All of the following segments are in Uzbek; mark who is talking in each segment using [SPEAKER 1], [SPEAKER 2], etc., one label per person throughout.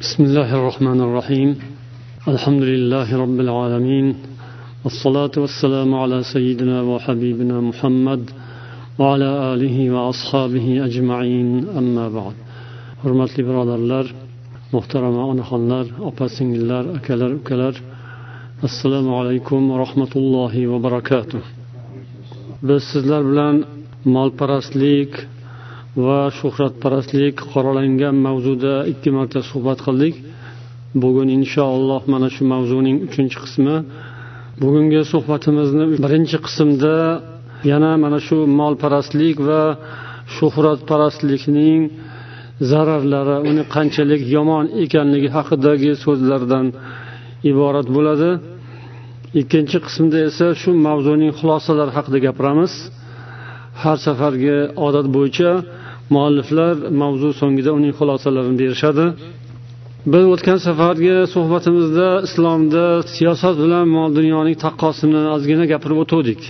[SPEAKER 1] بسم الله الرحمن الرحيم. الحمد لله رب العالمين. والصلاة والسلام على سيدنا وحبيبنا محمد وعلى آله وأصحابه أجمعين. أما بعد. حرمت لي برادر محترم أنا أكلر أكلر السلام عليكم ورحمة الله وبركاته بس لر بلان مال براسليك va shuhratparastlik qoralangan mavzuda ikki marta suhbat qildik. Bugun inshaalloh mana shu mavzuning uchinchi qismi. Bugungi suhbatimizni birinchi qismda yana mana shu molparastlik va shuhratparastlikning zararlari uni qanchalik yomon ekanligi haqidagi so'zlardan iborat bo'ladi. Ikkinchi qismda esa shu mavzuning xulosalari haqida gapiramiz. Har safargi odat bo'yicha mualliflar mavzu so'ngida uning xulosalarini berishadi. Biz o'tgan safargi suhbatimizda islomda siyosat bilan mol dunyoning taqqosini ozgina gapirib o'tuvdik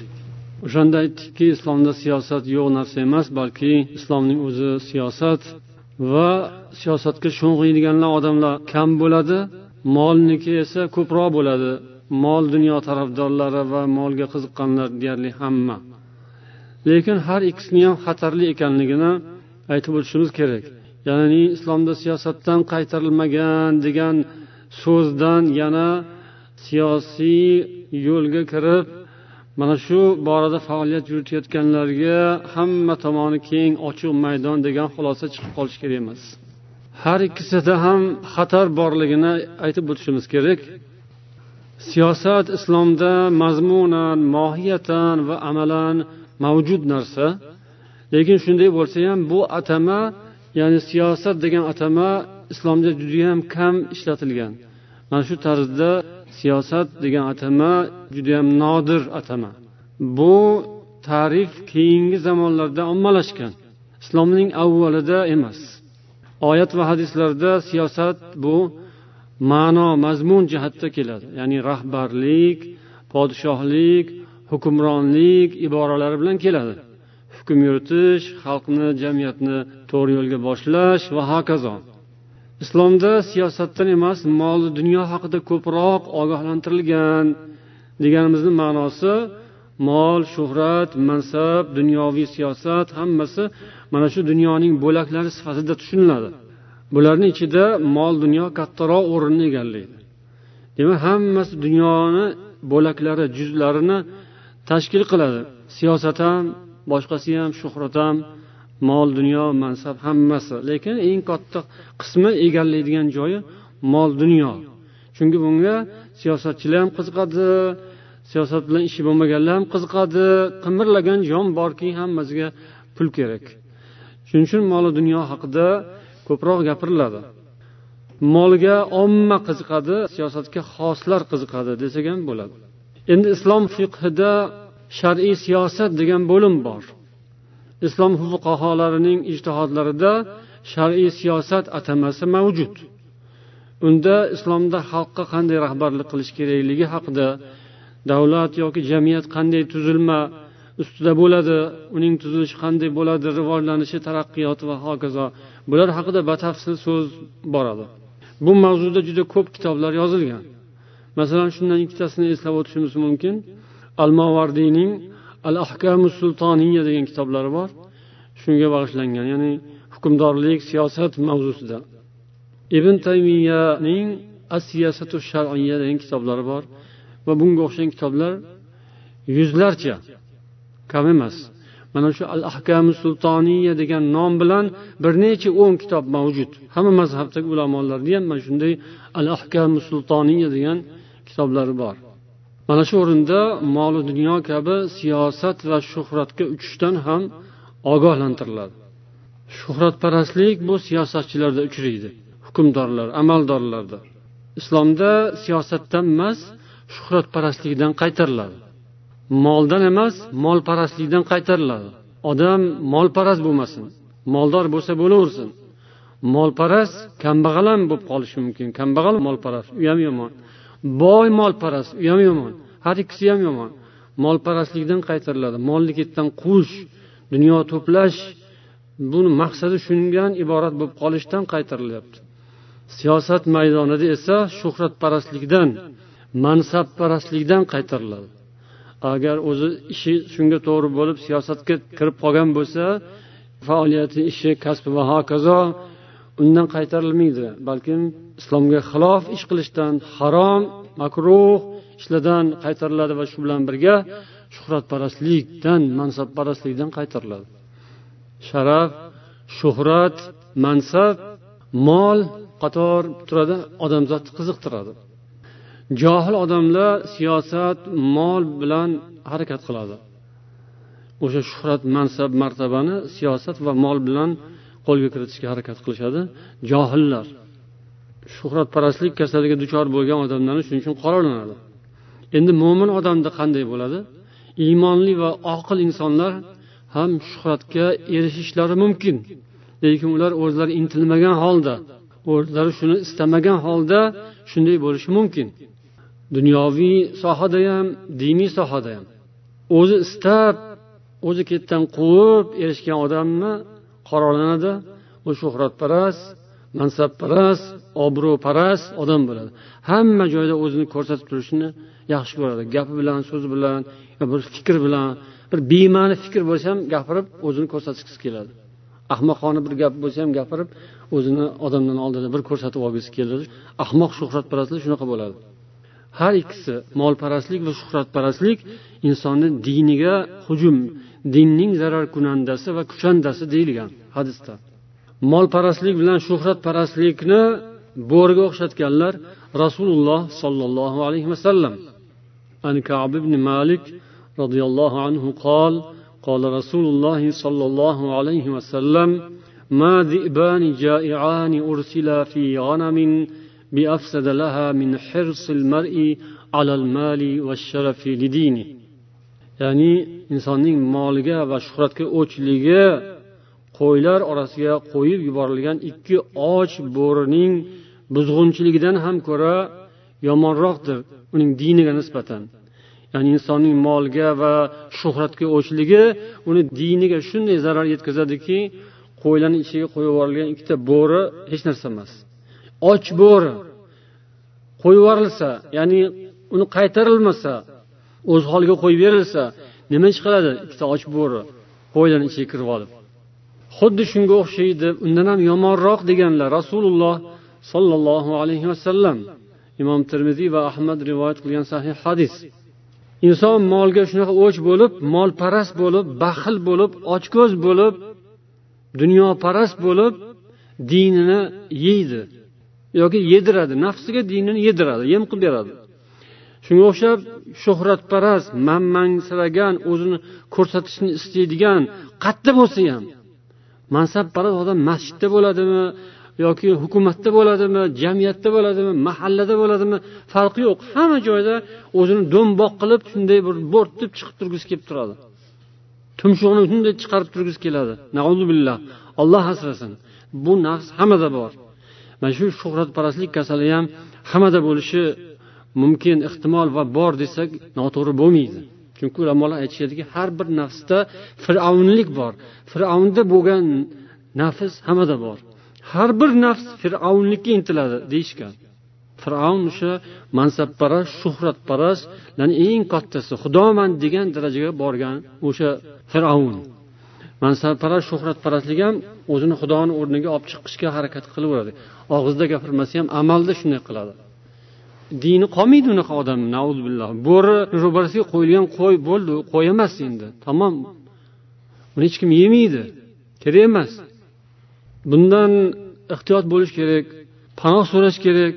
[SPEAKER 1] o'shanda aytdikki islomda siyosat yo'q narsa emas balki islomning o'zi siyosat va siyosatga sho'ng'iydiganlar odamlar kam bo'ladi molniki esa ko'proq bo'ladi. Mol dunyo tarafdorlari va molga qiziqqanlar deyarli hamma. Lekin har ikkisini ham xatarli ekanligini aytib o'tishimiz kerak. Ya'ni islomda siyosatdan qaytarilmagan degan so'zdan yana siyosiy yo'lga kirib mana shu borada faoliyat yuritayotganlarga hamma tomoni keng ochiq maydon degan xulosa chiqib qolishi kerak emas. Har ikkisida ham xatar borligini aytib o'tishimiz kerak. Siyosat islomda mazmunan mohiyatan va amalan mavjud narsa. Lekin shunday bo'lsa ham bu atama ya'ni siyosat degan atama islomda judayam kam ishlatilgan. Mana shu tarzda siyosat degan atama judayam nodir atama. Bu tarif keyingi zamonlarda ommalashgan. Islomning avvalida emas. Oyat va hadislarda siyosat bu ma'no mazmun jihatda keladi. Ya'ni rahbarlik podshohlik hukmronlik iboralari bilan keladi. Hukm yuritish xalqni jamiyatni to'g'ri yo'lga boshlash va hokazo. Islomda siyosatdan emas mol dunyo haqida ko'proq ogohlantirilgan deganimizni ma'nosi mol shuhrat mansab dunyoviy siyosat hammasi mana shu dunyoning bo'laklari sifatida tushuniladi. Bularni ichida mol dunyo kattaroq o'rinni egallaydi. Demak hammasi dunyoni bo'laklari juzlarini tashkil qiladi. Siyosat ham boshqasi ham shuhrat ham mol dunyo mansab hammasi. Lekin eng katta qismi egallaydigan joyi mol dunyo. Chunki bunga siyosatchilar ham qiziqadi siyosat bilan ishi bo'lmaganlar ham qiziqadi qimirlagan jon borki hammasiga pul kerak. Shuning uchun moli dunyo haqida ko'proq gapiriladi. Molga omma qiziqadi siyosatga xoslar qiziqadi desak ham bo'ladi. Endi islom fiqhida shar'iy siyosat degan bo'lim bor. Islom fuqaholarining ijtihodlarida shar'iy siyosat atamasi mavjud. Unda islomda xalqqa qanday rahbarlik qilish kerakligi haqida davlat yoki jamiyat qanday tuzilma ustida bo'ladi uning tuzilishi qanday bo'ladi rivojlanishi taraqqiyoti va hokazo bular haqida batafsil so'z boradi. Bu mavzuda juda ko'p kitoblar yozilgan. Masalan shundan ikkitasini eslab o'tishimiz mumkin. Al mavardiyning al ahkamu sultoniya degan kitoblari bor. Shunga bag'ishlangan ya'ni hukmdorlik siyosat mavzusida. Ibn taymiyaning as siyosatu shar'iya degan kitoblari bor va bunga o'xshagan kitoblar yuzlarcha kam emas. Mana shu al ahkamu sultoniya degan nom bilan bir necha o'n kitob mavjud. Hamma mazhabdagi ulamolarni ham mana shunday al ahkamu sultoniya degan kitoblari bor. Mana shu o'rinda moli dunyo kabi siyosat va shuhratga uchishdan ham ogohlantiriladi. Shuhratparastlik bu siyosatchilarda uchraydi hukmdorlar amaldorlarda. Islomda siyosatdan emas shuhratparastlikdan qaytariladi. Moldan emas molparastlikdan qaytariladi. Odam molparast bo'lmasin moldor bo'lsa bo'laversin. Molparast kambag'al ham bo'lib qolishi mumkin. Kambag'al molparast u ham yomon. Boy molparast u ham yomon. Har ikkisi ham yomon. Molparastlikdan qaytariladi. Molni quvish dunyo to'plash. Buni maqsadi shundan iborat bo'lib qolishdan qaytarilyapti. Siyosat maydonida esa shuhratparastlikdan mansabparastlikdan qaytariladi. Agar o'zi ishi shunga to'g'ri bo'lib siyosatga kirib qolgan bo'lsa faoliyati ishi kasbi va hokazo undan qaytarilmaydi balkim islomga xilof ish qilishdan harom makruh ishlardan qaytariladi va shu bilan birga shuhratparastlikdan mansabparastlikdan qaytariladi. Sharaf shuhrat mansab mol qator turadi odamzodni qiziqtiradi. Johil odamlar siyosat mol bilan harakat qiladi. O'sha shuhrat mansab martabani siyosat va mol bilan qo'lga kiritishga harakat qilishadi. Johillar shuhratparastlik kasaliga duchor bo'lgan odamlarni shuning uchun qoralanadi endi mo'min odamda qanday bo'ladi? Iymonli va oqil insonlar ham shuhratga erishishlari mumkin. Lekin ular o'zlari intilmagan holda o'zlari shuni istamagan holda shunday bo'lishi mumkin. Dunyoviy sohada ham diniy sohada ham o'zi istab o'zi ketdan quvib erishgan odamni qoralanadi u shuhratparast mansabparast obro'parast odam bo'ladi. Hamma joyda o'zini ko'rsatib turishni yaxshi ko'radi. Gapi bilan so'zi bilan bir fikr bilan bir bema'ni fikr bo'lsa ham gapirib o'zini ko'rsatgisi keladi. Ahmoqona bir gap bo'lsa ham gapirib o'zini odamlarni oldida bir ko'rsatib olgisi keladi. Ahmoq shuhratparastlik shunaqa bo'ladi. Har ikkisi molparastlik va shuhratparastlik insonni diniga hujum dinning zararkunandasi va kushandasi deyilgan hadisda molparastlik bilan shuhratparastlikni bo'riga o'xshatganlar rasululloh sollallohu alayhi vasallam عن كعب بن مالك رضي الله عنه قال قال رسول الله صلى الله عليه وسلم ما ذئبان جائعان أرسلا في غنم بأفسد لها من حرص المرء على المال والشرف لدينه ya'ni insonning moliga va shuhratga o'chligi qo'ylar orasiga qo'yib yuborilgan ikki och bo'rining buzg'unchiligidan ham ko'ra yomonroqdir uning diniga nisbatan. Ya'ni insonning molga va shuhratga o'chligi uni diniga shunday zarar yetkazadiki qo'ylarni ichiga qo'yib yuborilgan ikkita bo'ri hech narsa emas. Och bo'ri qo'yib yuborilsa ya'ni uni qaytarilmasa o'z holiga qo'yib berilsa nima ish qiladi? Ikkita och bo'ri qo'ylarni ichiga kirib olib. Xuddi shunga o'xshaydi undan ham yomonroq deganlar rasululloh sollallohu alayhi vasallam imom termiziy va ahmad rivoyat qilgan sahih hadis. Inson molga shunaqa o'ch bo'lib molparast bo'lib baxil bo'lib ochko'z bo'lib dunyoparast bo'lib dinini yeydi yoki yediradi nafsiga dinini yediradi yem qilib beradi. Shunga o'xshab shuhratparast manmansiragan o'zini ko'rsatishni istaydigan qayerda bo'lsa ham mansabparast odam masjidda bo'ladimi yoki hukumatda bo'ladimi jamiyatda bo'ladimi mahallada bo'ladimi farqi yo'q. Hamma joyda o'zini do'mboq qilib shunday bir bo'rtib chiqib turgisi kelib turadi. Tumshug'ini shunday chiqarib turgisi keladi. Billah. Olloh asrasin. Bu nafs hammada bor. Mana shu shuhratparastlik kasali ham hammada bo'lishi mumkin ehtimol va bor desak noto'g'ri bo'lmaydi. Chunki ulamolar aytishadiki har bir nafsda fir'avnlik bor. Fir'avnda bo'lgan nafs hammada bor. Har bir nafs fir'avnlikka intiladi deyishgan. Fir'avn o'sha mansabparast shuhratparastlarni eng kattasi xudoman degan darajaga borgan o'sha fir'avn. Mansabparast shuhratparastlik ham o'zini xudoni o'rniga olib chiqishga harakat qilaveradi og'izda gapirmasa ham amalda shunday qiladi. Dini qolmaydi unaqa odam billah. Bo'ri ro'barasiga qo'yilgan qo'y bo'ldi qo'y emas endi. Tamom. Uni hech kim yemaydi. Kerak emas. Bundan ehtiyot bo'lish kerak panoh so'rash kerak.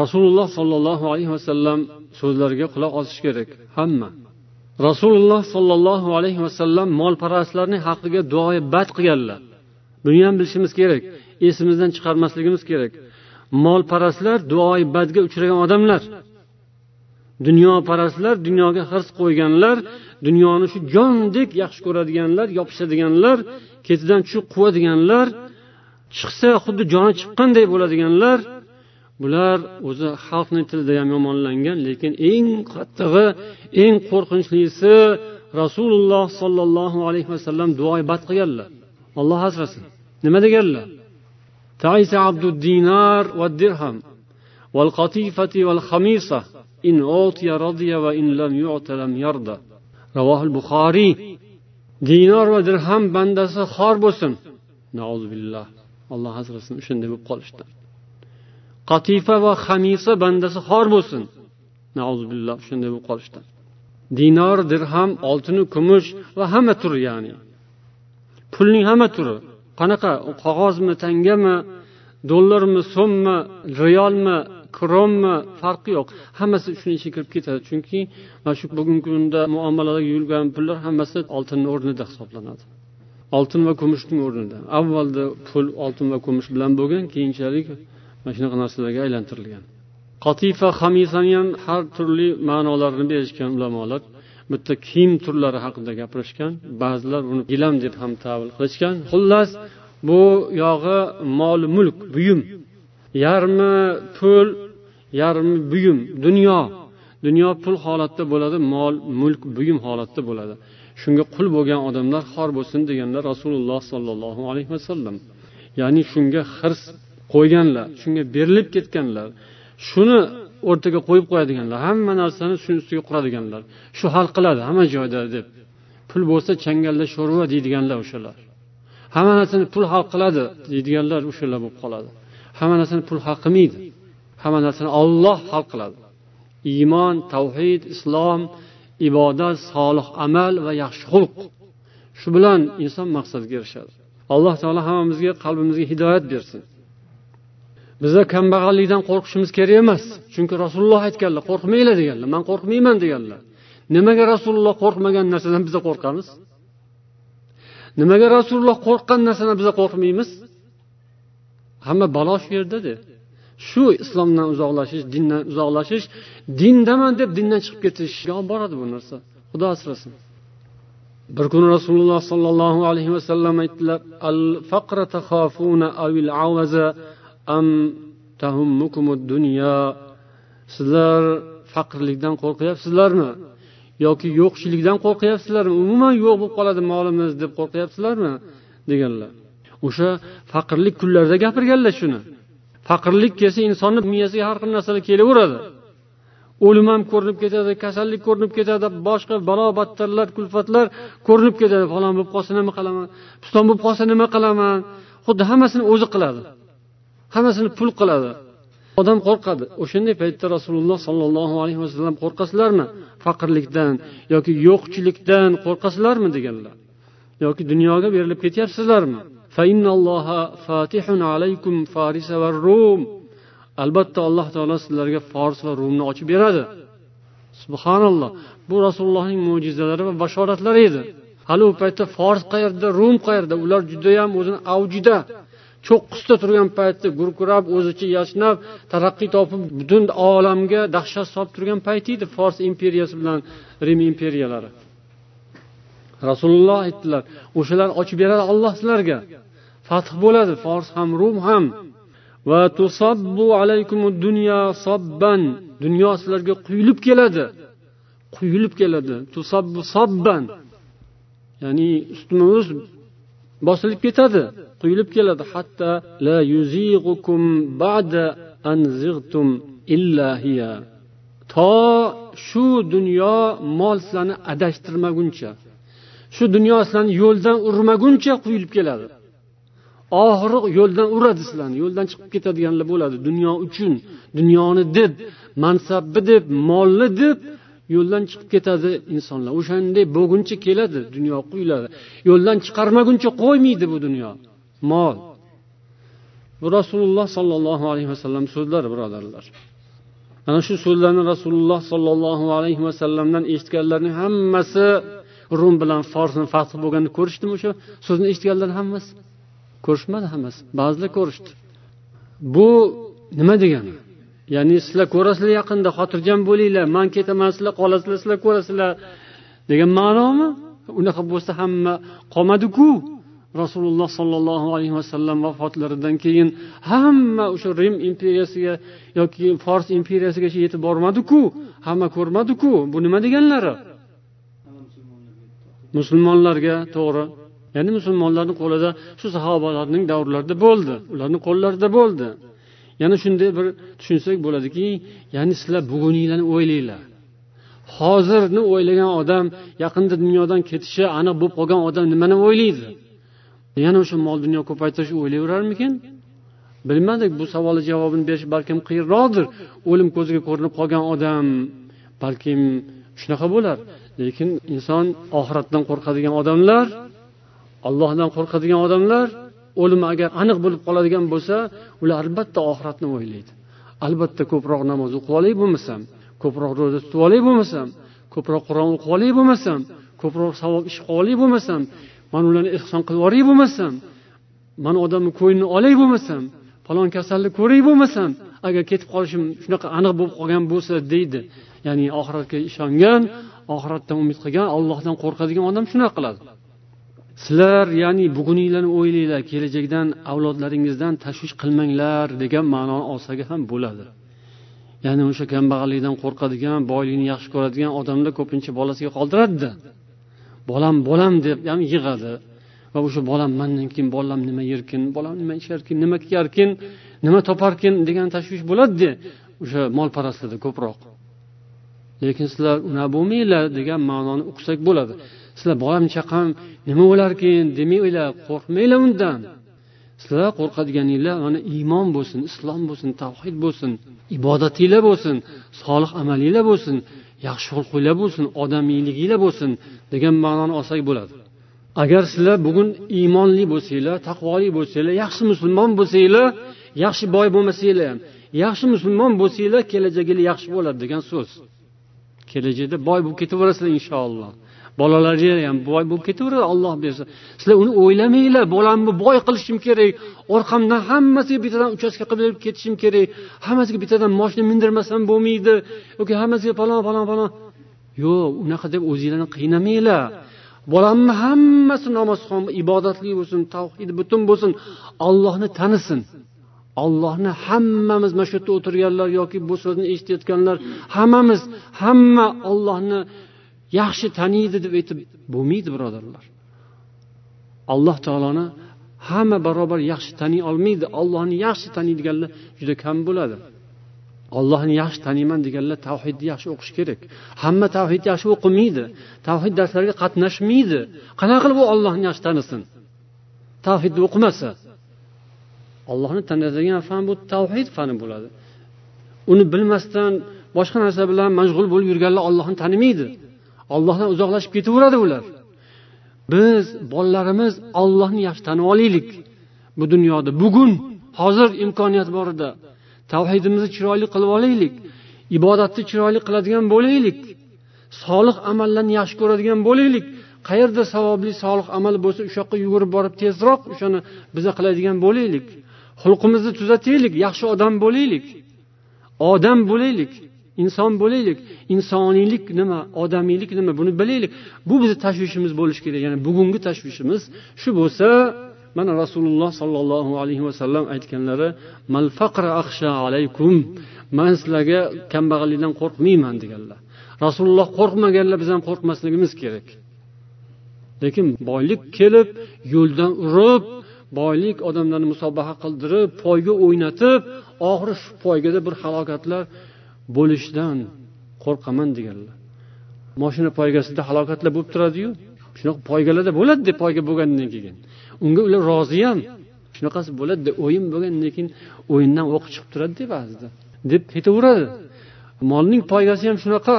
[SPEAKER 1] Rasululloh sollallohu alayhi vasallam so'zlariga quloq osish kerak. Hamma. Rasululloh sollallohu alayhi vasallam molparastlarning haqqiga duoyi bad qilganlar. Buni ham bilishimiz kerak. Esimizdan chiqarmasligimiz kerak. Molparastlar duoyi badga uchragan odamlar. Dunyoparastlar dunyoga hirs qo'yganlar dunyoni shu jondek yaxshi ko'radiganlar yopishadiganlar ketidan tushib quvadiganlar chiqsa xuddi joni chiqqanday bo'ladiganlar bular o'zi xalqni tilida ham yomonlangan lekin eng qattig'i eng qo'rqinchlisi rasululloh sollallohu alayhi vasallam duoyi bad qilganlar. Olloh asrasin. Nima deganlar? تعيس عبد الدينار والدرهم والقطيفة والخميصة إن أوتي رضي وإن لم يعط لم يرضى رواه البخاري dinor va dirham bandasi xor bo'lsin billah alloh asrasin o'shanday bo'lib qolishdan qatifa va hamisa bandasi xor bo'lsin billah shunday bo'lib qolishdan dinor dirham oltinu kumush va hamma turi ya'ni pulning hamma turi qanaqa qog'ozmi tangami dollarmi so'mmi realmi krommi farqi yo'q. Hammasi shuni ichiga kirib ketadi. Chunki mana shu bugungi kunda muomalada yurgan pullar hammasi oltinni o'rnida hisoblanadi. Oltin va kumushning o'rnida. Avvalda pul oltin va kumush bilan bo'lgan keyinchalik mana shunaqa narsalarga aylantirilgan. Qotifa hamisani ham har turli ma'nolarini berishgan ulamolar bitta kiyim turlari haqida gapirishgan ba'zilar buni gilam deb ham tavil qilishgan. Xullas bu yog'i mol mulk buyum. Yarmi pul yarmi buyum dunyo. Dunyo pul holatda bo'ladi mol mulk buyum holatda bo'ladi. Shunga qul bo'lgan odamlar xor bo'lsin deganlar rasululloh sollallohu alayhi vasallam. Ya'ni shunga hirs qo'yganlar shunga berilib ketganlar. Shuni o'rtaga qo'yib qo'yadiganlar hamma narsani shuni ustiga quradiganlar. Shu hal qiladi hamma joyda deb. Pul bo'lsa changalla sho'rva deydiganlar o'shalar. Hamma narsani pul hal qiladi deydiganlar o'shalar bo'lib qoladi. Hamma narsani pul hal qilmaydi. Hamma narsani olloh hal qiladi. Iymon tavhid islom ibodat solih amal va yaxshi xulq. Shu bilan inson maqsadga erishadi. Alloh taolo hammamizga qalbimizga hidoyat bersin. Biza kambag'allikdan qo'rqishimiz kerak emas. Chunki rasululloh aytganlar qo'rqmanglar deganlar. Man qo'rqmayman deganlar. Nimaga rasululloh qo'rqmagan narsadan biza qo'rqamiz? Nimaga rasululloh qo'rqqan narsadan biza qo'rqmaymiz? Hamma balo shu yerdada shu islomdan uzoqlashish dindan uzoqlashish dindaman deb dindan chiqib ketishga olib boradi bu narsa. Xudo asrasin. Bir kuni rasululloh sollallohu alayhi vasallam aytdilar al faqra takhafuna avil avaza am tahummukumud dunyo sizlar faqrlikdan qo'rqyapsizlarmi? Yoki yo'qchilikdan qo'rqyapsizlarmi? Umuman yo'q bo'lib qoladi molimiz deb qo'rqyapsizlarmi? deganlar. O'sha faqirlik kunlarida gapirganlar shuni. Faqirlik kelsa insonni miyasiga har xil narsalar kelaveradi. O'lim ham ko'rinib ketadi kasallik ko'rinib ketadi boshqa balo battarlar kulfatlar ko'rinib ketadi. Falon bo'lib qolsa nima qilaman? Piston bo'lib qolsa nima qilaman? Xuddi hammasini o'zi qiladi. Hammasini pul qiladi. Odam qo'rqadi. O'shanday paytda rasululloh sollallohu alayhi vasallam qo'rqasizlarmi? Faqirlikdan yoki yo'qchilikdan qo'rqasizlarmi deganlar. Yoki dunyoga berilib ketyapsizlarmi? Albatta alloh taolo sizlarga fors va rumni ochib beradi. Subhanalloh. Bu rasulullohning mo'jizalari va bashoratlari edi. Hali u paytda fors qayerda rum qayerda? Ular judayam o'zini avjida. Cho'qqisida turgan paytda gurkurab o'zicha yashnab taraqqiy topib butun olamga dahshat solib turgan payti edi fors imperiyasi bilan rim imperiyalari. Rasululloh aytdilar o'shalar ochib beradi olloh sizlarga. Fath bo'ladi fors ham rum ham. Va tusabbu alaykum dunya sobban dunyo sizlarga quyilib keladi. Quyilib keladi. Tusabbu sobban ya'ni ustma ust bosilib ketadi quyilib keladi. Hatto la yuzighukum ba'da an zig'tum illa hiya. To shu dunyo mol sizlarni adashtirmaguncha shu dunyo sizlarni yo'ldan urmaguncha quyilib keladi. Oxiri yo'ldan uradi sizlarni yo'ldan chiqib ketadiganlar bo'ladi. Dunyo uchun dunyoni deb mansabni deb molni deb yo'ldan chiqib ketadi insonlar. O'shanday bo'lguncha keladi dunyo quyiladi yo'ldan chiqarmaguncha qo'ymaydi bu dunyo. Mol. Bu rasululloh sollallohu alayhi vasallam so'zlari birodarlar. Ana shu so'zlarni rasululloh sollallohu alayhi vasallamdan eshitganlarning hammasi rum bilan forsni fath bo'lganda ko'rishdimi o'sha so'zni eshitganlar hammasi. Ko'rishmadi hammasi. Ba'zilar ko'rishdi. Bu nima degani? Ya'ni sizlar ko'rasizlar yaqinda xotirjam bo'linglar man ketaman sizlar qolasizlar sizlar ko'rasizlar. Degan ma'nomi? Unaqa bo'lsa hamma qolmadiku. Rasululloh sollallohu alayhi vasallam vafotlaridan keyin hamma o'sha rim imperiyasiga yoki fors imperiyasigacha yetib bormadiku hamma ko'rmadiku. Bu nima deganlari? Musulmonlarga to'g'ri. Ya'ni musulmonlarni qo'lida shu sahobalarning davrlarida bo'ldi ularni qo'llarida bo'ldi. Yana shunday bir tushunsak bo'ladiki ya'ni sizlar buguninglarni o'ylanglar hozirni o'ylagan odam yaqinda dunyodan ketishi aniq bo'lib qolgan odam nimani o'ylaydi? Yana o'sha mol dunyo ko'paytirish o'ylayverarmikin? Bilmadik bu savolni javobini berish balkim qiyinroqdir o'lim ko'ziga ko'rinib qolgan odam. Balkim shunaqa bo'lar. Lekin inson oxiratdan qo'rqadigan odamlar allohdan qo'rqadigan odamlar o'lim agar aniq bo'lib qoladigan bo'lsa ular albatta oxiratni o'ylaydi. Albatta ko'proq namoz o'qib olay bo'lmasam ko'proq ro'za tutib olay bo'lmasam ko'proq qur'on o'qib olay bo'lmasam ko'proq savob ish qilib olay bo'lmasam mana ularni ehson qilib yuboray bo'lmasam mana odamni ko'nglini olay bo'lmasam falon kasalni ko'ray bo'lmasam agar ketib qolishim shunaqa aniq bo'lib qolgan bo'lsa deydi. Ya'ni oxiratga ishongan oxiratdan umid qilgan allohdan qo'rqadigan odam shunaqa qiladi. Sizlar ya'ni buguninglarni o'ylanglar kelajakdan avlodlaringizdan tashvish qilmanglar degan ma'noni olsaga ham bo'ladi. Ya'ni o'sha kambag'allikdan qo'rqadigan boylikni yaxshi ko'radigan odamlar ko'pincha bolasiga qoldiradida bolam bolam deb ham yig'adi. Va o'sha bolam mandan keyin bolam nima yerkin bolam nima icharkin nima kiyarkin nima toparkin degan tashvish bo'ladida o'sha molparastlarda ko'proq. Lekin sizlar unaqa bo'lmanglar degan ma'noni uqsak bo'ladi. Sizlar bolam chaqam nima bo'larkin demanglar qo'rqmanglar undan. Sizlar qo'rqadiganinglar mana iymon bo'lsin islom bo'lsin tavhid bo'lsin ibodatinglar bo'lsin solih amalinglar bo'lsin yaxshi xulqinglar bo'lsin odamiyliginglar bo'lsin degan ma'noni olsak bo'ladi. Agar sizlar bugun iymonli bo'lsanglar taqvoli bo'lsanglar yaxshi musulmon bo'lsanglar yaxshi boy bo'lmasanglar ham yaxshi musulmon bo'lsanglar kelajaginglar yaxshi bo'ladi degan so'z. Kelajakda boy bo'lib ketaverasizlar inshaalloh. Bolalaringiz ham boy bo'lib ketaveradi olloh bersa. Sizlar uni o'ylamanglar bolamni boy qilishim kerak. Orqamdan hammasiga bittadan uchastka qilib berib ketishim kerak. Hammasiga bittadan moshina mindirmasam bo'lmaydi. Yoki hammasiga falon falon falon yo'q unaqa deb o'zinglarni qiynamanglar. Bolamni hammasi namozxon ibodatli bo'lsin tavhidi butun bo'lsin. Ollohni tanisin. Ollohni hammamiz mana shu yerda o'tirganlar yoki bu so'zni eshitayotganlar hammamiz hamma ollohni yaxshi taniydi deb aytib bo'lmaydi birodarlar. Alloh taoloni hamma barobar yaxshi taniy olmaydi ollohni yaxshi taniydiganlar juda kam bo'ladi. Ollohni yaxshi taniyman deganlar tavhidni yaxshi o'qish kerak. Hamma tavhid yaxshi o'qimaydi tavhid darslariga qatnashmaydi. Qanaqa qilib u ollohni yaxshi tanisin? Tavhidni o'qimasa. Ollohni tanadigan fan bu tavhid fani bo'ladi. Uni bilmasdan boshqa narsa bilan mashg'ul bo'lib yurganlar ollohni tanimaydi. Ollohdan uzoqlashib ketaveradi ular. Biz bolalarimiz ollohni yaxshi tanib olaylik. Bu dunyoda bugun hozir imkoniyat bor edi. Tavhidimizni chiroyli qilib olaylik ibodatni chiroyli qiladigan bo'laylik solih amallarni yaxshi ko'radigan bo'laylik. Qayerda savobli solih amal bo'lsa o'sha yoqqa yugurib borib tezroq o'shani biza qiladigan bo'laylik. Xulqimizni tuzataylik yaxshi odam bo'laylik odam bo'laylik. Inson bo'laylik. Insoniylik nima odamiylik nima buni bilaylik. Bu bizni tashvishimiz bo'lishi kerak. Ya'ni bugungi tashvishimiz shu bo'lsa mana rasululloh sollallohu alayhi vasallam aytganlari mal faqra axsha alaykum. Man sizlarga kambag'allikdan qo'rqmayman deganlar. Rasululloh qo'rqmaganlar biz ham qo'rqmasligimiz kerak. Lekin boylik kelib yo'ldan urib boylik odamlarni musobaqa qildirib poyga o'ynatib oxiri shu poygada bir halokatlar bo'lishidan qo'rqaman deganlar. Moshina poygasida halokatlar bo'lib turadiyu shunaqa poygalarda bo'ladida poyga bo'lgandan keyin. Unga ular rozi ham shunaqasi bo'ladida o'yin bo'lgandan keyin o'yindan o'q chiqib turadida ba'zida deb ketaveradi. Molning poygasi ham shunaqa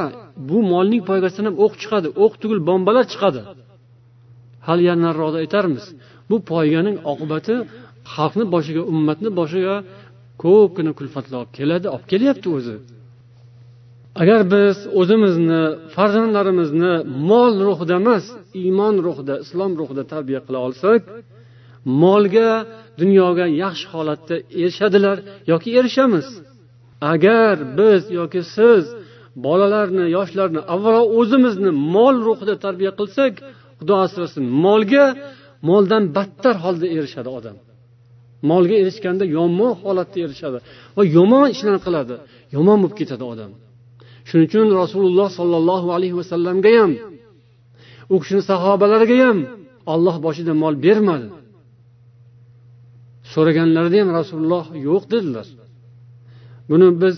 [SPEAKER 1] bu molning poygasidan ham o'q chiqadi o'q tugul bombalar chiqadi. Hali yana nariroqda aytarmiz bu poyganing oqibati xalqni boshiga ummatni boshiga ko'pgina kulfatlar olib keladi olib kelyapti o'zi. Agar biz o'zimizni farzandlarimizni mol ruhida emas iymon ruhida islom ruhida tarbiya qila olsak molga dunyoga yaxshi holatda erishadilar yoki erishamiz. Agar biz yoki siz bolalarni yoshlarni avvalo o'zimizni mol ruhida tarbiya qilsak xudo asrasin molga moldan battar holda erishadi odam. Molga erishganda yomon holatda erishadi va yomon ishlarni qiladi yomon bo'lib ketadi odam. Shuning uchun rasululloh sollallohu alayhi vasallamga ham u kishini sahobalariga ham olloh boshida mol bermadi. So'raganlarida ham rasululloh yo'q dedilar. Buni biz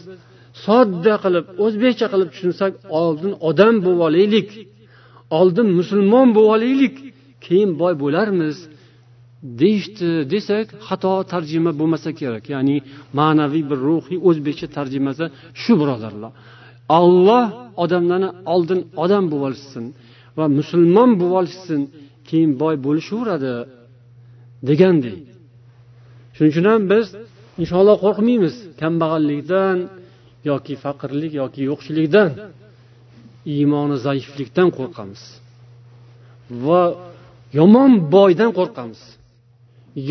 [SPEAKER 1] sodda qilib o'zbekcha qilib tushunsak oldin odam bo'lib olaylik oldin musulmon bo'lib olaylik keyin boy bo'larmiz deyishdi desak xato tarjima bo'lmasa kerak. Ya'ni ma'naviy bir ruhiy o'zbekcha tarjimasi shu birodarlar. Olloh odamlarni oldin odam bo'lib olishsin va musulmon bo'lib olishsin keyin boy bo'lishaveradi degandek. Shuning uchun ham biz inshaalloh qo'rqmaymiz kambag'allikdan yoki faqirlik yoki yo'qchilikdan iymoni zaiflikdan qo'rqamiz. Va yomon boydan qo'rqamiz.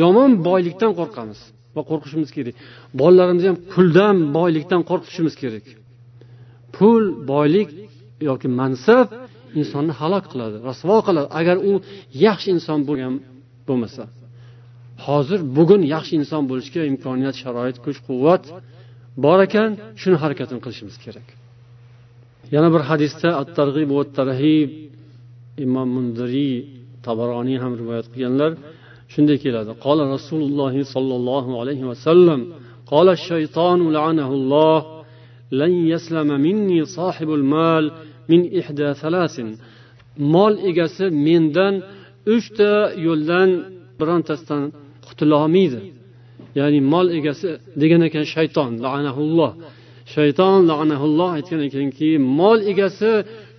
[SPEAKER 1] Yomon boylikdan qo'rqamiz va qo'rqishimiz kerak. Bolalarimizni ham puldan boylikdan qo'rqitishimiz kerak. pul boylik yoki mansab insonni halok qiladi rasvo qiladi agar u yaxshi inson bo'lgan bo'lmasa hozir bugun yaxshi inson bo'lishga imkoniyat sharoit kuch quvvat bor ekan shuni harakatini qilishimiz kerak yana bir hadisda at targ'ib va tarhib imom mundiriy tabaroniy ham rivoyat qilganlar shunday keladi qola rasululloh sollallohu alayhi vasallam قال الشيطان لعنه الله لن يسلم مني صاحب المال من إحدى ثلاث mol egasi mendan uchta yo'ldan birontasidan qutulolmaydi ya'ni mol egasi degan ekan shayton lanaulloh shayton lanaulloh aytgan ekanki mol egasi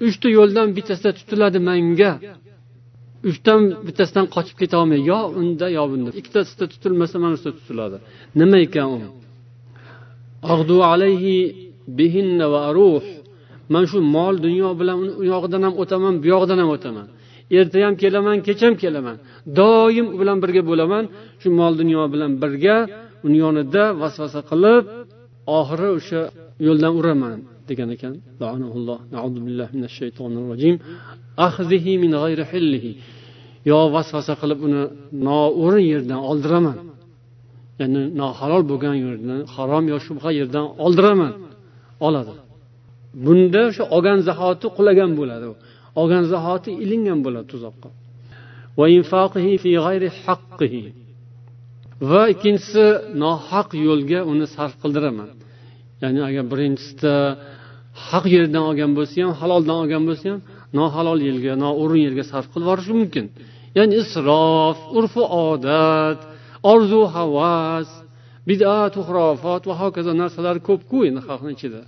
[SPEAKER 1] uchta yo'ldan bittasida tutiladi manga uchdan bittasidan qochib ketolmaydi yo unda yo bunda ikkitasida tutilmasa mana shuda tutiladi nima ekan u Man shu mol dunyo bilan uni u yog'idan ham o'taman bu yog'idan ham o'taman. Erta ham kelaman kech ham kelaman. Doim u bilan birga bo'laman. Shu mol dunyo bilan birga uni yonida vasvasa qilib oxiri o'sha yo'ldan uraman degan ekan. Yo vasvasa qilib uni noo'rin yerdan oldiraman. Ya'ni nohalol bo'lgan yerdan harom yo shubha yerdan oldiraman. Oladi. Bunda o'sha olgan zahoti qulagan bo'ladi. Olgan zahoti ilingan bo'ladi tuzoqqa. Va ikkinchisi nohaq yo'lga uni sarf qildiraman. Ya'ni agar birinchisida haq yerdan olgan bo'lsa ham haloldan olgan bo'lsa ham nohalol yerga noo'rin yerga sarf qilib yuborishi mumkin. Ya'ni isrof urfu odat orzu havas bidatu xurofot va hokazo narsalar ko'pku endi xalqni ichida.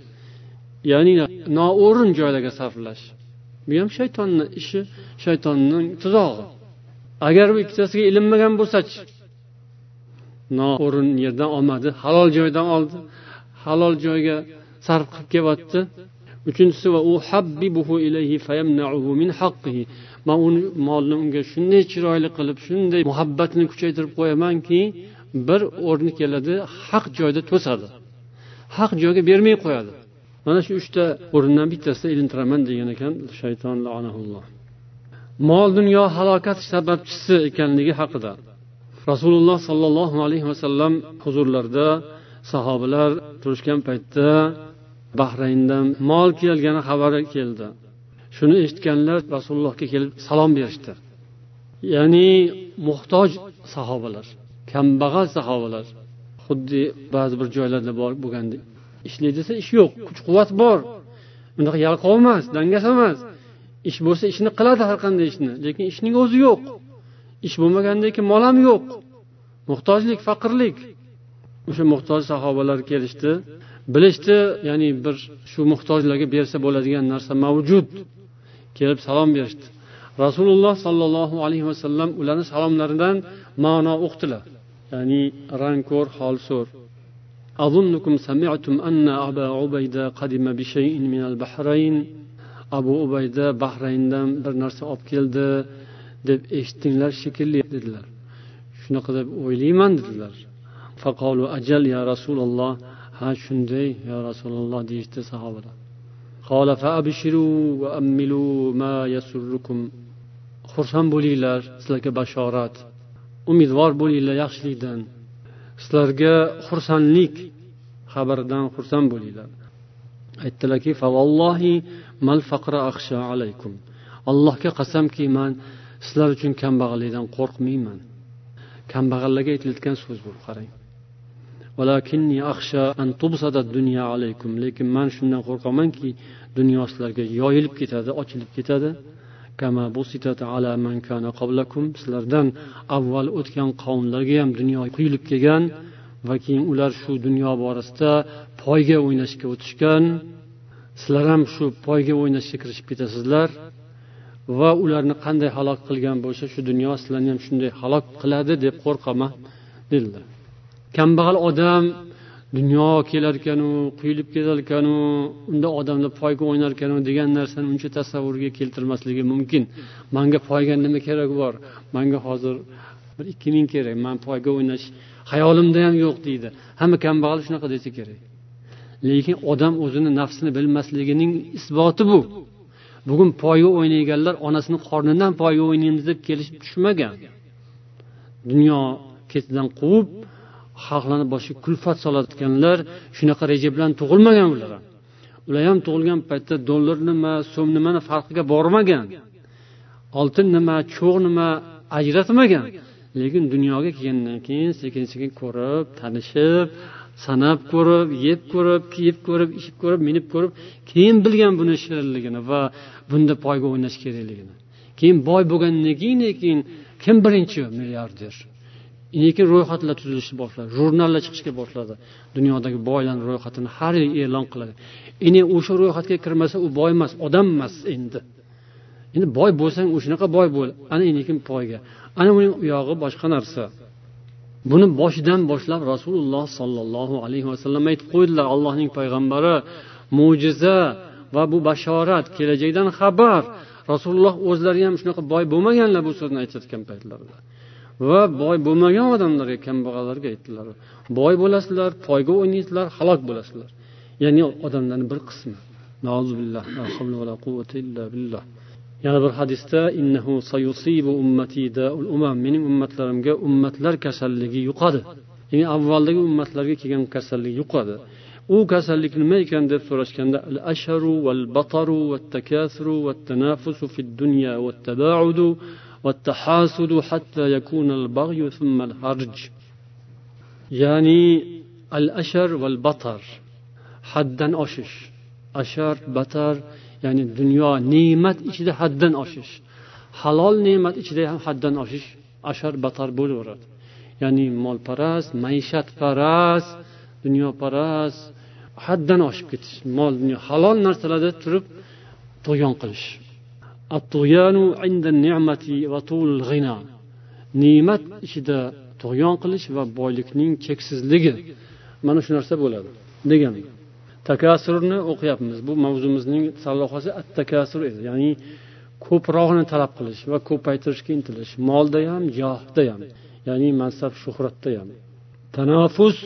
[SPEAKER 1] Ya'ni noo'rin joylarga sarflash. Bu ham shaytonni ishi shaytonning tuzog'i. Agar bu ikkitasiga ilinmagan bo'lsachi noo'rin yerdan olmadi halol joydan oldi. Halol joyga sarf qilib kelyapti uchinchisi man uni molni unga shunday chiroyli qilib shunday muhabbatini kuchaytirib qo'yamanki bir o'rni keladi haq joyda to'sadi. Haq joyga bermay qo'yadi. Mana shu uchta o'rindan bittasida ilintiraman degan ekan shayton mol dunyo halokat sababchisi ekanligi haqida. Rasululloh sollallohu alayhi vasallam huzurlarida sahobalar turishgan paytda bahrayndan mol kelgani xabari keldi. Shuni eshitganlar rasulullohga kelib salom berishdi. Ya'ni muhtoj sahobalar. Kambag'al sahobalar xuddi ba'zi bir joylarda bor bo'lgandek ishlay desa ish yo'q kuch quvvat bor. Unaqa yalqov emas dangasa emas. Ish bo'lsa ishni qiladi har qanday ishni lekin ishning o'zi yo'q. Ish bo'lmagandan keyin mol ham yo'q. Muhtojlik faqirlik. O'sha muhtoj sahobalar kelishdi. Bilishdi ya'ni bir shu muhtojlarga bersa bo'ladigan narsa mavjud. Kelib salom berishdi. Rasululloh sollallohu alayhi vasallam ularni salomlaridan ma'no uqdilar ya'ni rangko'r holso'r أظنكم سمعتم أن أبا عبيدة قدم بشيء من البحرين abu ubayda bahrayndan bir narsa olib keldi deb eshitdinglar shekilli dedilar shunaqa deb o'ylayman dedilar faqolu ajal ya rasululloh ha shunday yo rasululloh deyishdi sahobalar xursand bo'linglar sizlarga bashorat umidvor bo'linglar yaxshilikdan. Sizlarga xursandlik xabaridan xursand bo'linglar. Aytdilarki allohga qasamki man sizlar uchun kambag'allikdan qo'rqmayman. Kambag'allarga aytilayotgan so'z bu qarang. Lekin man shundan qo'rqamanki dunyo sizlarga yoyilib ketadi ochilib ketadi. Sizlardan avval o'tgan qavmlarga ham dunyo quyilib kelgan va keyin ular shu dunyo borasida poyga o'ynashga o'tishgan. Sizlar ham shu poyga o'ynashga kirishib ketasizlar va ularni qanday halok qilgan bo'lsa shu dunyo sizlarni ham shunday halok qiladi deb qo'rqaman dedilar. Kambag'al odam dunyo kelarkanu quyilib ketarkanu unda odamlar poyga o'ynarkanu degan narsani uncha tasavvurga keltirmasligi mumkin. Manga poyga nima keragi bor? Manga hozir bir ikki ming kerak. Man poyga o'ynash hayolimda ham yo'q deydi. Hamma kambag'al shunaqa desa kerak. Lekin odam o'zini nafsini bilmasligining isboti bu. Bugun poyga o'ynayganlar onasini qornidan poyga o'ynaymiz deb kelishib tushmagan. Dunyo ketidan quvib xalqlarni boshiga kulfat solayotganlar shunaqa reja bilan tug'ilmagan ular. Ham ular ham tug'ilgan paytda dollar nima so'm nimani farqiga bormagan. Oltin nima cho'g' nima ajratmagan. Lekin dunyoga kelgandan keyin sekin sekin ko'rib tanishib sanab ko'rib yeb ko'rib kiyib ko'rib ichib ko'rib minib ko'rib keyin bilgan buni shirinligini va bunda poyga o'ynash kerakligini. Keyin boy bo'lgandan keyin keyin kim birinchi milliarder? Lekin ro'yxatlar tuzilishni boshladi. Jurnallar chiqishga boshladi. Dunyodagi boylarni ro'yxatini har yil e'lon qiladi. Endi o'sha ro'yxatga kirmasa u boy emas odam emas endi. Endi boy bo'lsang o'shanaqa boy bo'l. Ana endikin poyga. Ana uning uyog'i boshqa narsa. Buni boshidan boshlab rasululloh sollallohu alayhi vasallam aytib qo'ydilar. Allohning payg'ambari mo'jiza va bu bashorat kelajakdan xabar. Rasululloh o'zlari ham shunaqa boy bo'lmaganlar bu so'zni aytayotgan paytlarida va boy bo'lmagan odamlarga kambag'allarga aytdilar. Boy bo'lasizlar poyga o'ynaysizlar halok bo'lasizlar. Ya'ni odamlarni bir qismi. Yana bir hadisda innahu ummati mening ummatlarimga ummatlar kasalligi yuqadi. Ya'ni avvaldagi ummatlarga kelgan kasallik yuqadi. U kasallik nima ekan deb so'rashganda al asharu val bataru vat takasuru vat tanafusu fid dunya vat tabaudu والتحاسد حتى يكون البغي ثم الهرج. يعني الأشر والبطر. حدا أشش. أشر بطر يعني الدنيا نعمة إشد حدا أشش. حلال نعمة إشد حدا أشش. أشر بطر بولورد يعني مال فراس مايشات فراس دنيا فراس حدا أشكت مال دنيا حلال نرسل هذا تروب تغيان قلش ne'mat ichida tug'yon qilish va boylikning cheksizligi mana shu narsa bo'ladi degan takasurni o'qiyapmiz bu mavzumizning sarlavhasi at takasur edi ya'ni ko'proqni talab qilish va ko'paytirishga intilish molda ham johda ham ya'ni mansab shuhratda ham tanofus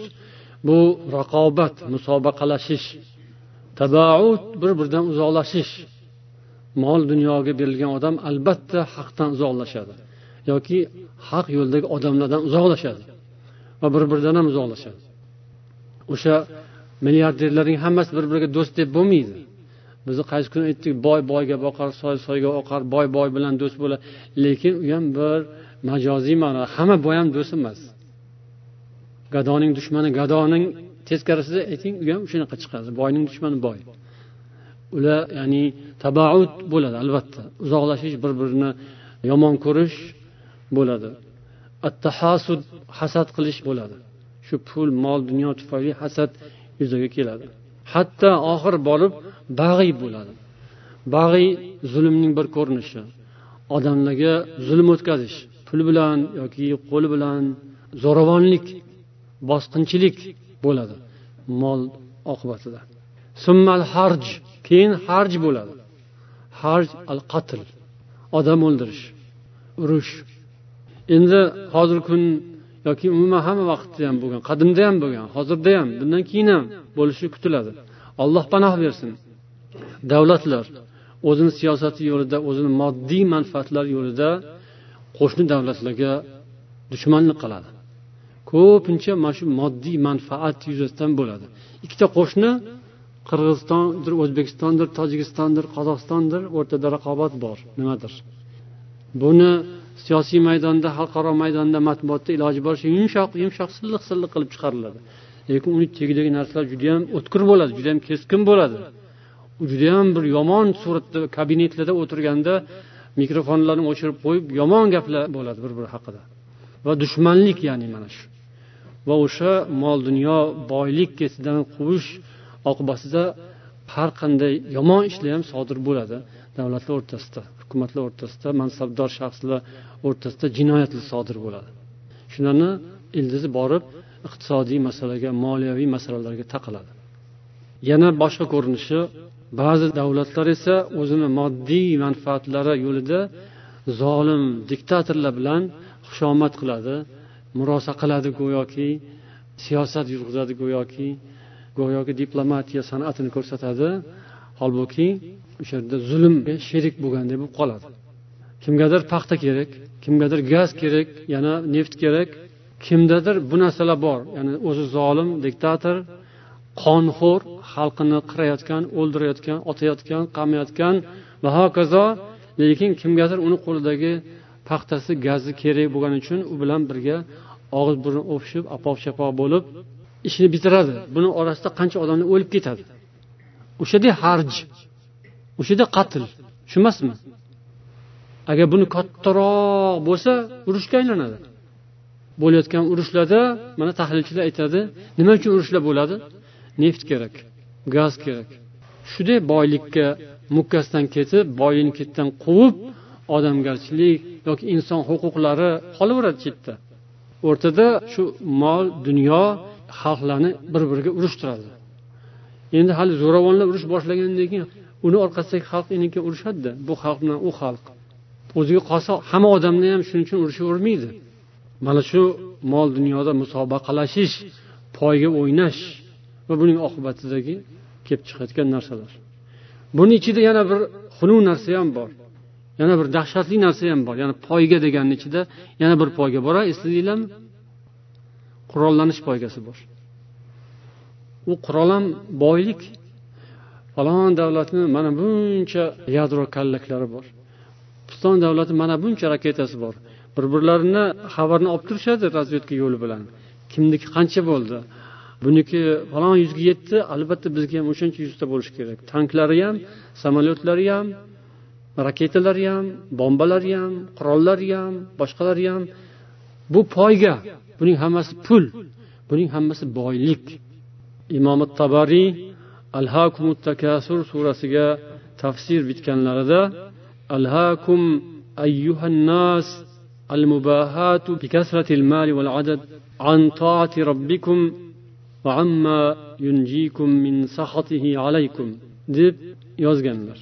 [SPEAKER 1] bu raqobat musobaqalashish tabaud bir biridan uzoqlashish mol dunyoga berilgan odam albatta haqdan uzoqlashadi. Yoki haq yo'ldagi odamlardan uzoqlashadi va bir biridan ham uzoqlashadi. O'sha milliarderlarning hammasi bir biriga do'st deb bo'lmaydi. Biz qaysi kuni aytdik boy boyga boqar soy soyga oqar boy boy bilan do'st bo'ladi lekin u ham bir majoziy ma'no. Hamma boy ham do'st emas. Gadoning dushmani gadoning teskarisida ayting u ham shunaqa chiqadi. Boyning dushmani boy. Ular ya'ni tabaud bo'ladi albatta. Uzoqlashish bir birini yomon ko'rish bo'ladi. Attahasud hasad qilish bo'ladi. Shu pul mol dunyo tufayli hasad yuzaga keladi. Hatto oxir borib bag'iy bo'ladi. Bag'iy zulmning bir ko'rinishi. Odamlarga zulm o'tkazish pul bilan yoki qo'l bilan zo'ravonlik bosqinchilik bo'ladi mol oqibatida. Summal harj keyin harj bo'ladi. Harj al qatl odam o'ldirish urush. Endi hozirgi kun yoki umuman hamma vaqtda ham bo'lgan qadimda ham bo'lgan hozirda ham bundan keyin ham bo'lishi kutiladi. Alloh panoh bersin. Davlatlar o'zini siyosati yo'lida o'zini moddiy manfaatlar yo'lida qo'shni davlatlarga dushmanlik qiladi. Ko'pincha mana shu moddiy manfaat yuzasidan bo'ladi. Ikkita qo'shni qirg'izistondir o'zbekistondir tojikistondir qozog'istondir o'rtada raqobat bor. Nimadir? Buni siyosiy maydonda xalqaro maydonda matbuotda iloji boricha yumshoq yumshoq silliq silliq qilib chiqariladi. Lekin uni tagidagi narsalar judayam o'tkir bo'ladi judayam keskin bo'ladi. U judayam bir yomon suratda kabinetlarda o'tirganda mikrofonlarni o'chirib qo'yib yomon gaplar bo'ladi bir biri haqida. Va dushmanlik ya'ni mana shu. Va o'sha mol dunyo boylik ketidan quvish oqibatida har qanday yomon ishlar ham sodir bo'ladi. Davlatlar o'rtasida hukumatlar o'rtasida mansabdor shaxslar o'rtasida jinoyatlar sodir bo'ladi. Shularni ildizi borib iqtisodiy masalaga moliyaviy masalalarga taqaladi. Yana boshqa ko'rinishi ba'zi davlatlar esa o'zini moddiy manfaatlari yo'lida zolim diktatorlar bilan xushomad qiladi murosa qiladi go'yoki siyosat yurg'izadi go'yoki go'yoki diplomatiya san'atini ko'rsatadi. Holbuki o'sha yerda zulmga sherik bo'lganday bo'lib qoladi. Kimgadir paxta kerak kimgadir gaz kerak yana neft kerak. Kimdadir bu narsalar bor ya'ni o'zi zolim diktator qonxo'r xalqini qirayotgan o'ldirayotgan otayotgan qamayotgan va hokazo lekin kimgadir uni qo'lidagi paxtasi gazi kerak bo'lgani uchun u bilan birga og'iz burun o'pishib apoq chapoq bo'lib ishni bitiradi. Buni orasida qancha odamlar o'lib ketadi? O'shada harj. O'shada qatl. Shu emasmi agar buni kattaroq bo'lsa urushga aylanadi. Bo'layotgan urushlarda mana tahlilchilar aytadi nima uchun urushlar bo'ladi? Neft kerak gaz kerak. Shunday boylikka mukkasidan ketib boyini ketidan quvib odamgarchilik yoki inson huquqlari qolaveradi chetda. O'rtada shu mol dunyo xalqlarni bir biriga urushtiradi endi hali zo'ravonlar urush boshlagandan keyin uni orqasidagi xalq endi keyin urushadida bu xalq bilan u xalq o'ziga qolsa hamma odamni ham shuning uchun urushavermaydi mana shu mol dunyoda musobaqalashish poyga o'ynash va buning oqibatidagi kelib chiqayotgan narsalar. Buni ichida yana bir xunuk narsa ham bor. Yana bir dahshatli narsa ham bor. Ya'ni poyga deganni ichida yana bir poyga bor esladinglarmi qurollanish poygasi bor. U qurol ham boylik. Falon davlatni mana buncha yadro kallaklari bor. Piston davlati mana buncha raketasi bor. Bir birlarini xabarni olib turishadi razvedka yo'li bilan. Kimniki qancha bo'ldi? Buniki falon yuzga yetdi albatta bizga ham o'shancha yuzta bo'lishi kerak. Tanklari ham samolyotlari ham raketalari ham bombalari ham qurollari ham boshqalari ham. Bu poyga buning hammasi pul. Buning hammasi boylik. Imom tabariy al hakumu takasur surasiga tafsir bitganlarida al hakum ayyuhannas al mubahatu bi al-mal wal adad an taati rabbikum va amma yunjiikum min sahatihi alaykum deb yozganlar.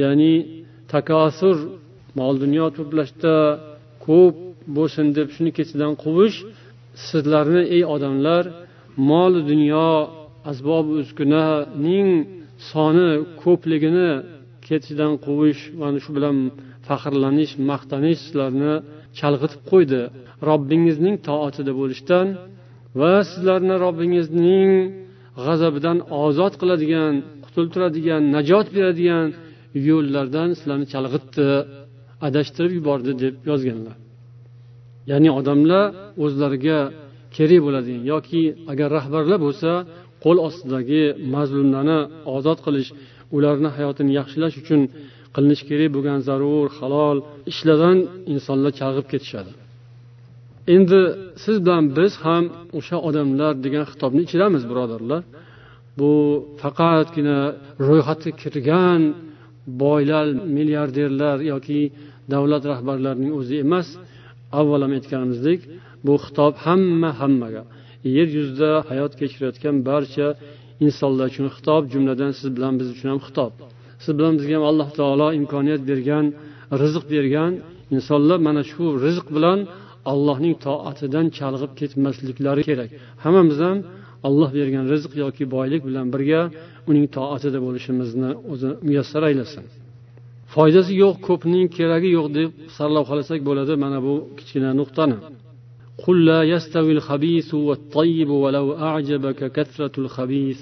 [SPEAKER 1] Ya'ni takasur mol dunyo to'plashda ko'p bo'lsin deb shuni ketidan quvish sizlarni ey odamlar mol dunyo asbob uskunaning soni ko'pligini ketidan quvish mana shu bilan faxrlanish maqtanish sizlarni chalg'itib qo'ydi. Robbingizning toatida bo'lishdan va sizlarni robbingizning g'azabidan ozod qiladigan qutultiradigan najot beradigan yo'llardan sizlarni chalg'itdi adashtirib yubordi deb yozganlar. Ya'ni odamlar o'zlariga kerak bo'ladigan yoki agar rahbarlar bo'lsa qo'l ostidagi mazlumlarni ozod qilish ularni hayotini yaxshilash uchun qilinishi kerak bo'lgan zarur halol ishlardan insonlar chalg'ib ketishadi. Endi siz bilan biz ham o'sha odamlar degan xitobni ichidamiz birodarlar. Bu faqatgina ro'yxatga kirgan boylar milliarderlar yoki davlat rahbarlarining o'zi emas avval ham aytganimizdek bu xitob hamma hammaga yer yuzida hayot kechirayotgan barcha insonlar uchun xitob jumladan siz bilan biz uchun ham xitob. Siz bilan bizga ham alloh taolo imkoniyat bergan rizq bergan insonlar mana shu rizq bilan allohning toatidan chalg'ib ketmasliklari kerak. Hammamiz ham alloh bergan rizq yoki boylik bilan birga uning toatida bo'lishimizni o'zi muyassar aylasin foydasi yo'q ko'pning keragi yo'q deb sarlavhalasak bo'ladi mana bu kichkina nuqtani قل لا يستوي الخبيث والطيب ولو أعجبك كثرة الخبيث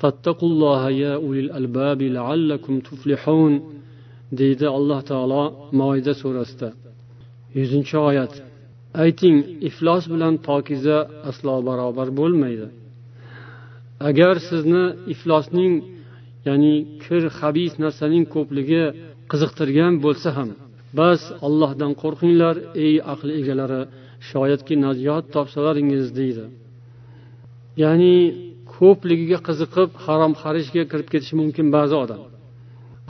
[SPEAKER 1] فاتقوا الله يا أولي الألباب لعلكم تفلحون deydi alloh taolo moida surasida yuzinchi oyat ayting iflos bilan pokiza aslo barobar bo'lmaydi agar sizni iflosning ya'ni kir habis narsaning ko'pligi qiziqtirgan bo'lsa ham bas allohdan qo'rqinglar ey aql egalari shoyatki najot topsalaringiz deydi. Ya'ni ko'pligiga qiziqib harom xarishga kirib ketishi mumkin ba'zi odam.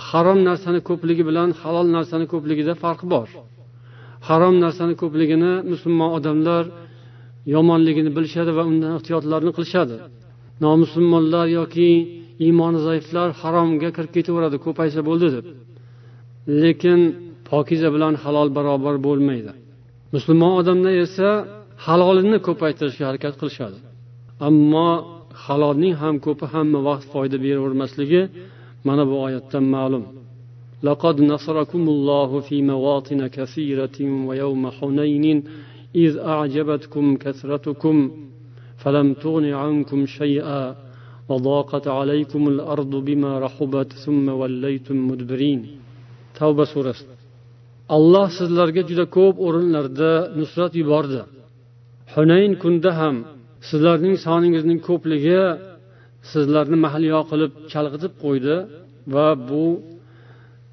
[SPEAKER 1] Harom narsani ko'pligi bilan halol narsani ko'pligida farq bor. Harom narsani ko'pligini musulmon odamlar yomonligini bilishadi va undan ehtiyotlarni qilishadi. Nomusulmonlar yoki iymoni zaiflar haromga kirib ketaveradi ko'paysa bo'ldi deb lekin pokiza bilan halol barobar bo'lmaydi musulmon odamlar esa halolini ko'paytirishga harakat qilishadi ammo halolning ham ko'pi hamma vaqt foyda beravermasligi mana bu oyatdan ma'lum لقد نصركم الله في مواطن كثيرة ويوم حنين إذ أعجبتكم كثرتكم فلم تغن عنكم شيئا وضاقت عليكم الأرض بما رحبت ثم وليتم مدبرين توبة سورة alloh sizlarga juda ko'p o'rinlarda nusrat yubordi hunayn kunda ham sizlarning soningizning ko'pligi sizlarni mahliyo qilib chalg'itib qo'ydi va bu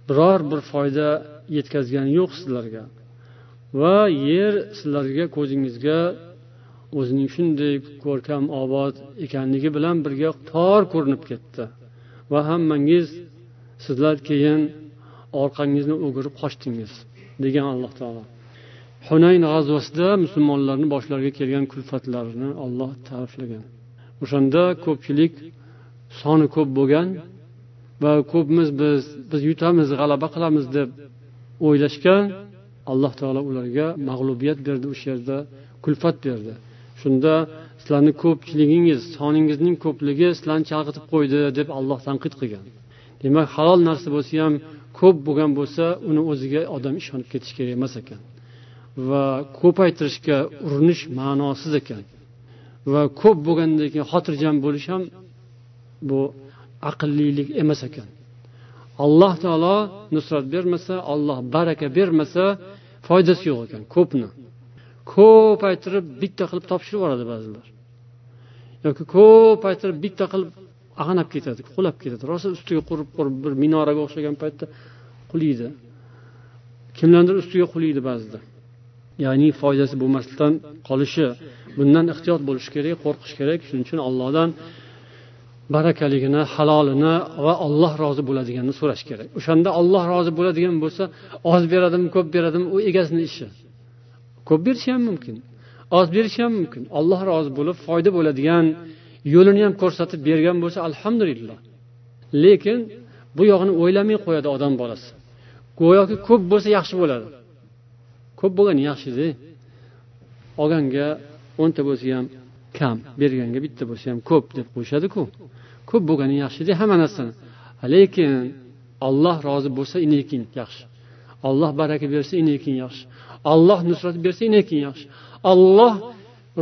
[SPEAKER 1] biror bir foyda yetkazgani yo'q sizlarga va yer sizlarga ko'zingizga o'zining shunday ko'rkam obod ekanligi bilan birga tor ko'rinib ketdi. Va hammangiz sizlar keyin orqangizni o'girib qochdingiz degan alloh taolo. Hunayn g'azvasida musulmonlarni boshlariga kelgan kulfatlarni olloh ta'riflagan o'shanda ko'pchilik soni ko'p bo'lgan va ko'pmiz biz biz yutamiz g'alaba qilamiz deb o'ylashgan alloh taolo ularga mag'lubiyat berdi o'sha yerda kulfat berdi. Shunda sizlarni ko'pchiligingiz soningizning ko'pligi sizlarni chalg'itib qo'ydi deb alloh tanqid qilgan. Demak halol narsa bo'lsa ham ko'p bo'lgan bo'lsa uni o'ziga odam ishonib ketishi kerak emas ekan. Va ko'paytirishga urinish ma'nosiz ekan. Va ko'p bo'lgandan keyin xotirjam bo'lish ham bu aqllilik emas ekan. Alloh taolo nusrat bermasa olloh baraka bermasa foydasi yo'q ekan ko'pni. Ko'paytirib bitta qilib topshirib yuboradi ba'zilar. Yoki ko'paytirib bitta qilib ag'anab ketadi qulab ketadi. Rosa ustiga qurib qurib bir minoraga o'xshagan paytda qulaydi kimlardir ustiga qulaydi ba'zida. Ya'ni foydasi bo'lmasdan qolishi bundan ehtiyot bo'lish kerak qo'rqish kerak. Shuning uchun allohdan barakaligini halolini va olloh rozi bo'ladiganini so'rash kerak. O'shanda olloh rozi bo'ladigan bo'lsa oz beradimi ko'p beradimi u egasini ishi. Ko'p berishi ham mumkin oz berishi ham mumkin. Alloh rozi bo'lib foyda bo'ladigan yo'lini ham ko'rsatib bergan bo'lsa alhamdulillah. Lekin bu yog'ini o'ylamay qo'yadi odam bolasi. Go'yoki ko'p bo'lsa yaxshi bo'ladi. Ko'p bo'lgani yaxshida olganga o'nta bo'lsa ham kam berganga bitta bo'lsa ham ko'p deb qo'yishadiku. Ko'p bo'lgani yaxshida hamma narsani. Lekin olloh rozi bo'lsa inikin yaxshi. Olloh baraka bersa inikin yaxshi. Olloh nusrat bersa inekin yaxshi? Olloh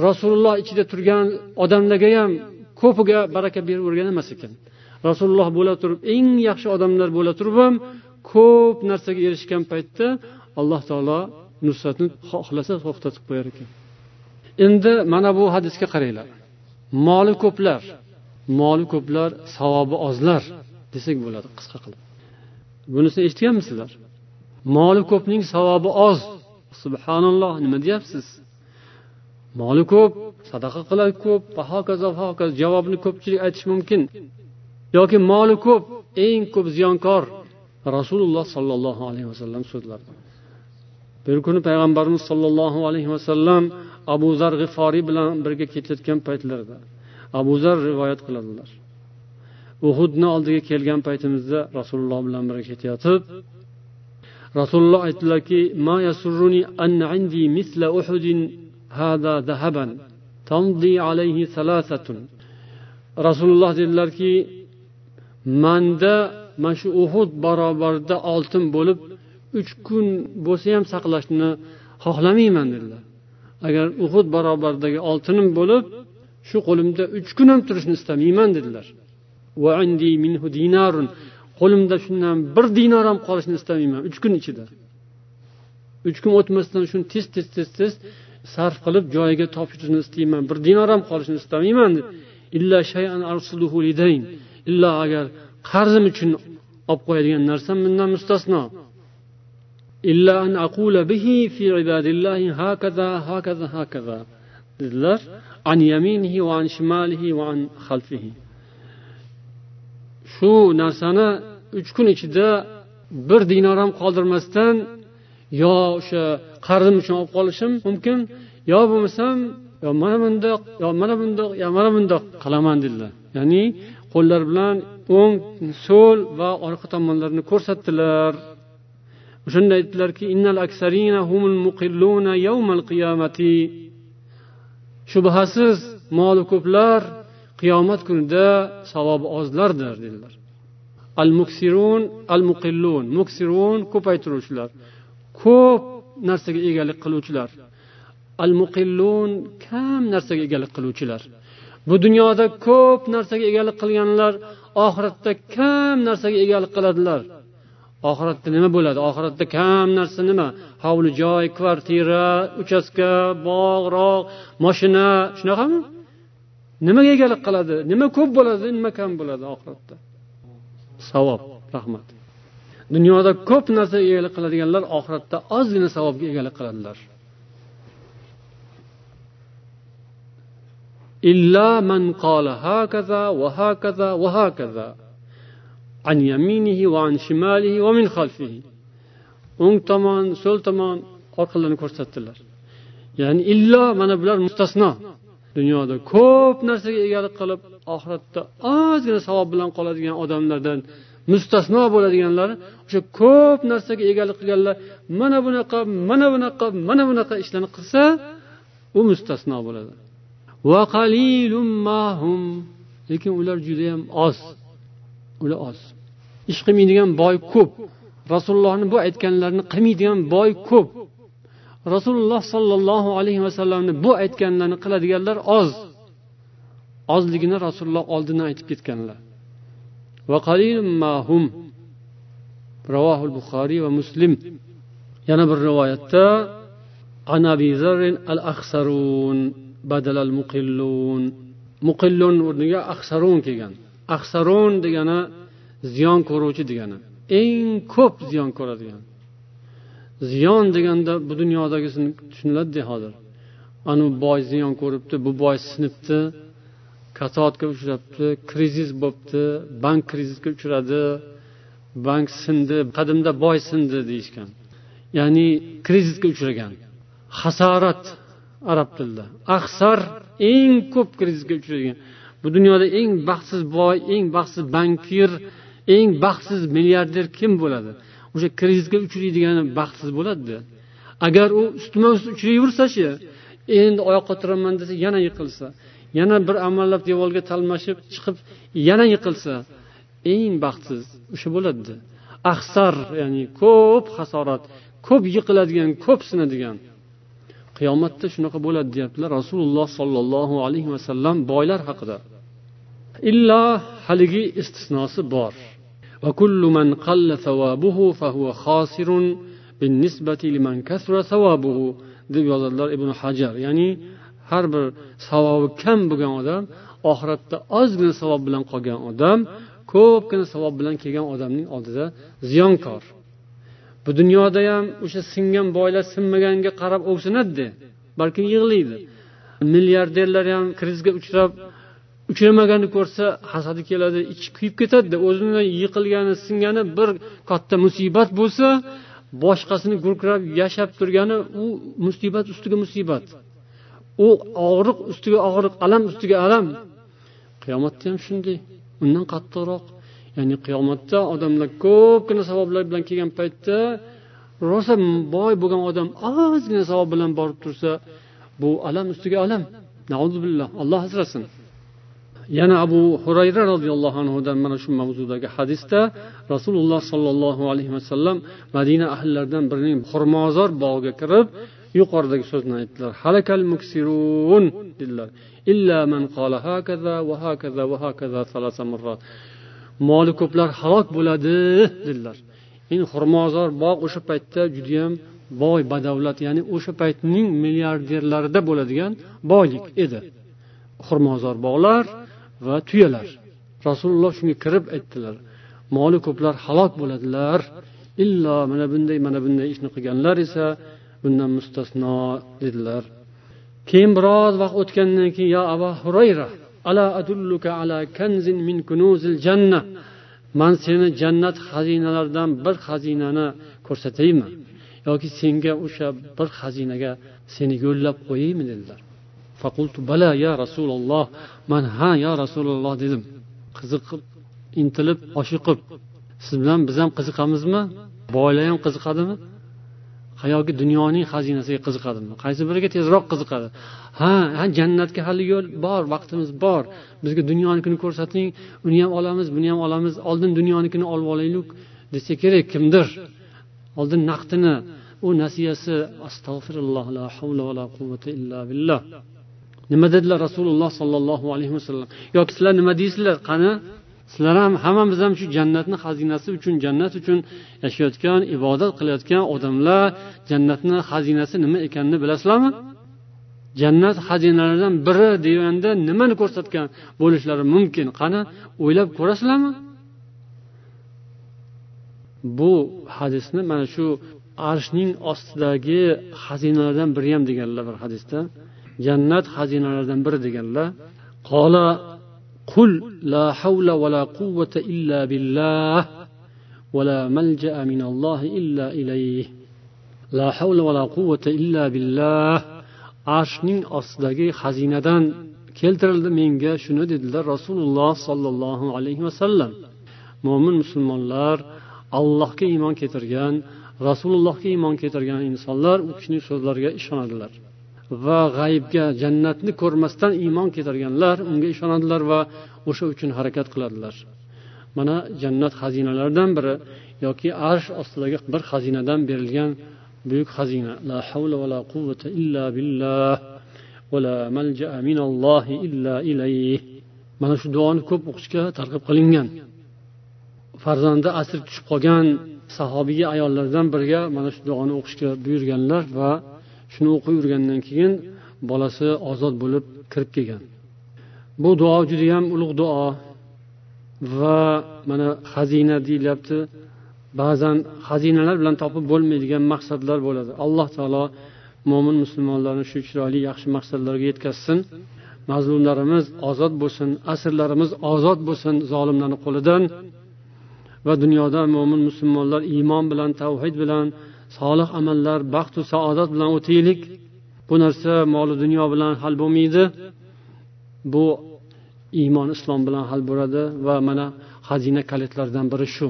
[SPEAKER 1] rasululloh ichida turgan odamlarga ham ko'piga baraka beravergan emas ekan. Rasululloh bo'la turib eng yaxshi odamlar bo'la turib ham ko'p narsaga erishgan paytda alloh taolo nusratni xohlasa to'xtatib qo'yar ekan. Endi mana bu hadisga qaranglar. Moli ko'plar moli ko'plar savobi ozlar desak bo'ladi qisqa qilib. Bunisini eshitganmisizlar? Moli ko'pning savobi oz. Subhanalloh nima deyapsiz? Moli ko'p sadaqa qiladi ko'p va hokazo hokazo javobni ko'pchilik aytishi mumkin. Yoki moli ko'p eng ko'p ziyonkor rasululloh sollallohu alayhi vasallam so'zlari bir kuni payg'ambarimiz sollallohu alayhi vasallam abu zar g'iforiy bilan birga ketayotgan paytlarida abu zar rivoyat qiladilar. Uhudni oldiga kelgan paytimizda rasululloh bilan birga ketayotib rasululloh aytdilarki rasululloh dedilarki manda mana shu uhud barobarida oltin bo'lib uch kun bo'lsa ham saqlashni xohlamayman dedilar. Agar uhud barobaridagi oltinim bo'lib shu qo'limda uch kun ham turishni istamayman dedilar. qo'limda shundan bir dinor ham qolishini istamayman uch kun ichida. Uch kun o'tmasdan shuni tez tez tez tez sarf qilib joyiga topshirishni istayman bir dinor ham qolishini istamayman. Illa shayan illo agar qarzim uchun olib qo'yadigan narsam bundan mustasno. Illa an aqula bihi fi dedilar. An va an shimalihi va an xalfihi. Shu narsani uch kun ichida bir dinor ham qoldirmasdan yo o'sha qarzim uchun olib qolishim mumkin yo bo'lmasam yo mana bundoq yo mana bundoq yo mana bundoq qilaman dedilar. Ya'ni qo'llar bilan o'ng so'l va orqa tomonlarini ko'rsatdilar. O'shanda aytdilarki shubhasiz moli ko'plar qiyomat kunida savobi ozlardir dedilar. Al muksirun al muqillun muksirun ko'paytiruvchilar. Ko'p narsaga egalik qiluvchilar. Al muqillun kam narsaga egalik qiluvchilar. Bu dunyoda ko'p narsaga egalik qilganlar oxiratda kam narsaga egalik qiladilar. Oxiratda nima bo'ladi? Oxiratda kam narsa nima? Hovli joy kvartira uchastka bog'roq moshina shunaqami? nimaga egalik qiladi? Nima ko'p bo'ladi nima kam bo'ladi oxiratda? Savob rahmat. Dunyoda ko'p narsa egalik qiladiganlar oxiratda ozgina savobga egalik qiladilar. Illa man qola hakaza va hakaza va hakaza. An yaminihi va an shimalihi va min xalfihi o'ng tomon so'l tomon orqalarini ko'rsatdilar. Ya'ni illo mana bular mustasno. Dunyoda ko'p narsaga egalik qilib oxiratda ozgina savob bilan qoladigan odamlardan mustasno bo'ladiganlar o'sha ko'p narsaga egalik qilganlar mana bunaqa mana bunaqa mana bunaqa ishlarni qilsa u mustasno bo'ladi. Lekin ular judayam oz ular oz. Ish qilmaydigan boy ko'p. Rasulullohni bu aytganlarini qilmaydigan boy ko'p. rasululloh sollallohu alayhi vasallamni bu aytganlarini qiladiganlar oz ozligini rasululloh oldindan aytib ketganlar ravohul buxoriy va muslim yana bir rivoyatda عن أبي ذر الأخسرون بدل المقلون muqillun o'rniga axsarun kelgan axsarun degani ziyon ko'ruvchi degani eng ko'p ziyon ko'radigan Ziyon deganda bu dunyodagisini tushuniladida hozir. Anu boy ziyon ko'ribdi bu boy sinibdi kasodga uchrabdi krizis bo'libdi bank krizisga uchradi bank sindi qadimda boy sindi deyishgan. Ya'ni krizisga uchragan. Hasarat arab tilida. Ahsar eng ko'p krizisga uchragan. Bu dunyoda eng baxtsiz boy eng baxtsiz bankir eng baxtsiz milliarder kim bo'ladi? O'sha krizga uchraydigani baxtsiz bo'ladida. Agar u ustma ust uchrayversachi endi oyoqqa turaman desa yana yiqilsa yana bir amallab devorga talmashib chiqib yana yiqilsa eng baxtsiz o'sha bo'ladida. Ahsar ya'ni ko'p hasorat ko'p yiqiladigan ko'p sinadigan. Qiyomatda shunaqa bo'ladi deyaptilar rasululloh sollallohu alayhi vasallam boylar haqida. Illo haligi istisnosi bor. وكل من قل ثوابه فهو خاسر بالنسبة لمن كثر ثوابه deb yozadilar ibn hajar ya'ni har bir savobi kam bo'lgan odam oxiratda ozgina savob bilan qolgan odam ko'pgina savob bilan kelgan odamning oldida ziyonkor bu dunyoda ham o'sha singan boylar sinmaganga qarab o'ksinadida balkim yig'laydi milliarderlar ham krizga uchrab uchramaganni ko'rsa hasadi keladi ichi kuyib ketadida o'zini yiqilgani singani bir katta musibat bo'lsa boshqasini gurkirab yashab turgani u musibat ustiga musibat. U og'riq ustiga og'riq alam ustiga alam. Qiyomatda ham shunday undan qattiqroq. Ya'ni qiyomatda odamlar ko'pgina savoblar bilan kelgan paytda rosa boy bo'lgan odam ozgina savob bilan borib tursa bu alam ustiga alam. Billah alloh asrasin. Yana abu hurayra roziyallohu anhudan mana shu mavzudagi hadisda rasululloh sollallohu alayhi vasallam madina ahllaridan birining xurmozor bog'iga kirib yuqoridagi so'zni aytdilar. Halakal muksirun dedilar. Illa man qala hakaza va hakaza va hakaza salasa marrat. Moli ko'plar halok bo'ladi dedilar. Endi xurmozor bog' o'sha paytda judayam boy badavlat ya'ni o'sha paytning milliarderlarida bo'ladigan boylik edi. Xurmozor bog'lar va tuyalar. Rasululloh shunga kirib aytdilar. Moli ko'plar halok bo'ladilar. Illo mana bunday mana bunday ishni qilganlar esa bundan mustasno dedilar keyin biroz vaqt o'tgandan keyin yo abu hurayra ala adulluka ala kanzin min kunuzil janna? Man seni jannat xazinalaridan bir xazinani ko'rsataymi yoki senga o'sha bir xazinaga seni yo'llab qo'yaymi? dedilar. Faqultu bala ya rasululloh man ha ya rasululloh dedim. Qiziqib intilib oshiqib siz bilan biz ham qiziqamizmi? Boylar ham qiziqadimi? Yoki dunyoning xazinasiga qiziqadimi? Qaysi biriga tezroq qiziqadi? Ha ha jannatga hali yo'l bor vaqtimiz bor. Bizga dunyonikini ko'rsating uni ham olamiz buni ham olamiz. Oldin dunyonikini olib olaylik desa kerak kimdir? Oldin naqdini u nasiyasi astag'firulloh la havla va la quvvata illa billah. Nima dedilar rasululloh sollallohu alayhi vasallam yoki sizlar nima deysizlar? Qani? Sizlar ham hammamiz ham shu jannatni xazinasi uchun jannat uchun yashayotgan ibodat qilayotgan odamlar jannatni xazinasi nima ekanini bilasizlarmi? Jannat xazinalaridan biri deganda nimani ko'rsatgan bo'lishlari mumkin? Qani? O'ylab ko'rasizlarmi? Bu hadisni mana shu arshning ostidagi xazinalardan biri ham deganlar bir hadisda. jannat xazinalaridan biri deganlar qola qul la havla va la quvvata illa billah va la min minallohi illa ilayh. La havla va la quvvata illa billah. Arshning ostidagi xazinadan keltirildi menga shuni dedilar rasululloh sollallohu alayhi vasallam. Mo'min musulmonlar allohga iymon keltirgan rasulullohga iymon keltirgan insonlar u kishining so'zlariga ishonadilar. Va g'aybga jannatni ko'rmasdan iymon keltirganlar unga ishonadilar va o'sha uchun harakat qiladilar. Mana jannat xazinalaridan biri yoki arsh ostidagi bir xazinadan berilgan buyuk xazina. La havla va la quvvata illa billah va la malja minallohi illa ilayh. Mana shu duoni ko'p o'qishga targ'ib qilingan. Farzandi asir tushib qolgan sahobiy ayollardan biriga mana shu duoni o'qishga buyurganlar va shuni o'qib yurgandan keyin bolasi ozod bo'lib kirib kelgan. Bu duo judayam ulug' duo va mana xazina deyilyapti. Ba'zan xazinalar bilan topib bo'lmaydigan maqsadlar bo'ladi. Alloh taolo mo'min musulmonlarni shu chiroyli yaxshi maqsadlarga yetkazsin. Mazlumlarimiz ozod bo'lsin asrlarimiz ozod bo'lsin zolimlarni qo'lidan va dunyoda mo'min musulmonlar iymon bilan tavhid bilan solih amallar baxtu saodat bilan o'taylik bu narsa moli dunyo bilan hal bo'lmaydi. Bu iymon islom bilan hal bo'ladi va mana xazina kalitlaridan biri shu.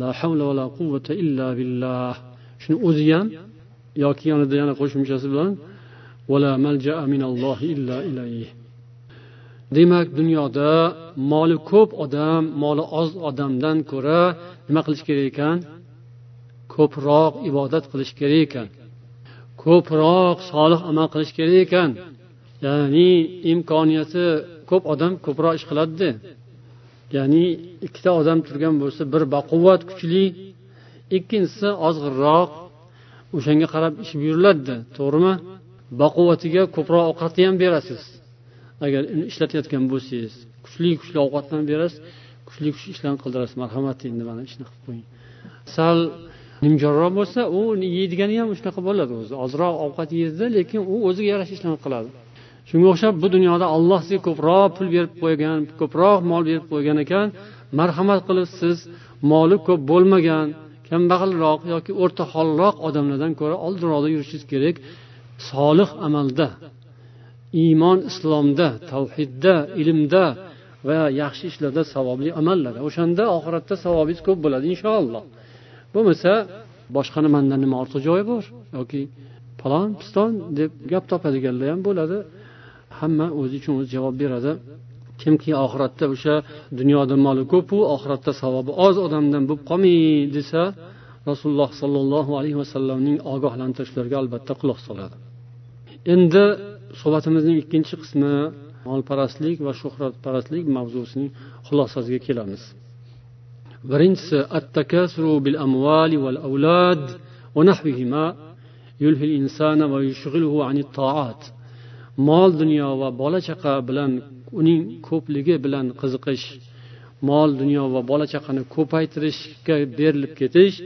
[SPEAKER 1] La havla va la quvvata illa billah. Shuni o'zi ham yoki yonida yana qo'shimchasi bilan vala malja minallohi illa ilayh. Demak dunyoda moli ko'p odam moli oz odamdan ko'ra nima qilish kerak ekan? Ko'proq ibodat qilish kerak ekan. Ko'proq solih amal qilish kerak ekan. Ya'ni imkoniyati ko'p odam ko'proq ish qiladida ya'ni ikkita odam turgan bo'lsa bir baquvvat kuchli ikkinchisi ozg'inroq o'shanga qarab ish buyuriladida to'g'rimi? Baquvvatiga ko'proq ovqatni ham berasiz. Agar uni ishlatayotgan bo'lsangiz kuchli kuchli ovqatni ham berasiz kuchli kuchli ishlarni qildirasiz. Marhamat endi mana ishni qilib qo'ying. Sal nimjonroq bo'lsa u yeydigani ham shunaqa bo'ladi o'zi. Ozroq ovqat yeydida lekin u o'ziga yarasha ishlarni qiladi. Shunga o'xshab bu dunyoda alloh sizga ko'proq pul berib qo'ygan ko'proq mol berib qo'ygan ekan marhamat qilib siz moli ko'p bo'lmagan kambag'alroq yoki o'rta holroq odamlardan ko'ra oldinroqda yurishingiz kerak solih amalda iymon islomda tavhidda ilmda va yaxshi ishlarda savobli amallarda o'shanda oxiratda savobingiz ko'p bo'ladi inshaalloh. Bo'lmasa boshqani mandan nima ortiq joyi bor yoki falon piston deb gap topadiganlar ham bo'ladi. Hamma o'zi uchun o'zi javob beradi. Kimki oxiratda o'sha dunyoda moli ko'pu oxiratda savobi oz odamdan bo'lib qolmay desa rasululloh sollallohu alayhi vasallamning ogohlantirishlariga albatta quloq soladi. Endi suhbatimizning ikkinchi qismi molparastlik va shuhratparastlik mavzusining xulosasiga kelamiz. birinchisi attakasru bil amvali val avlad va nahvihima yulhil insana va yushghiluhu anit taat. Mol dunyo va bola chaqa bilan uning ko'pligi bilan qiziqish mol dunyo va bola chaqani ko'paytirishga berilib ketish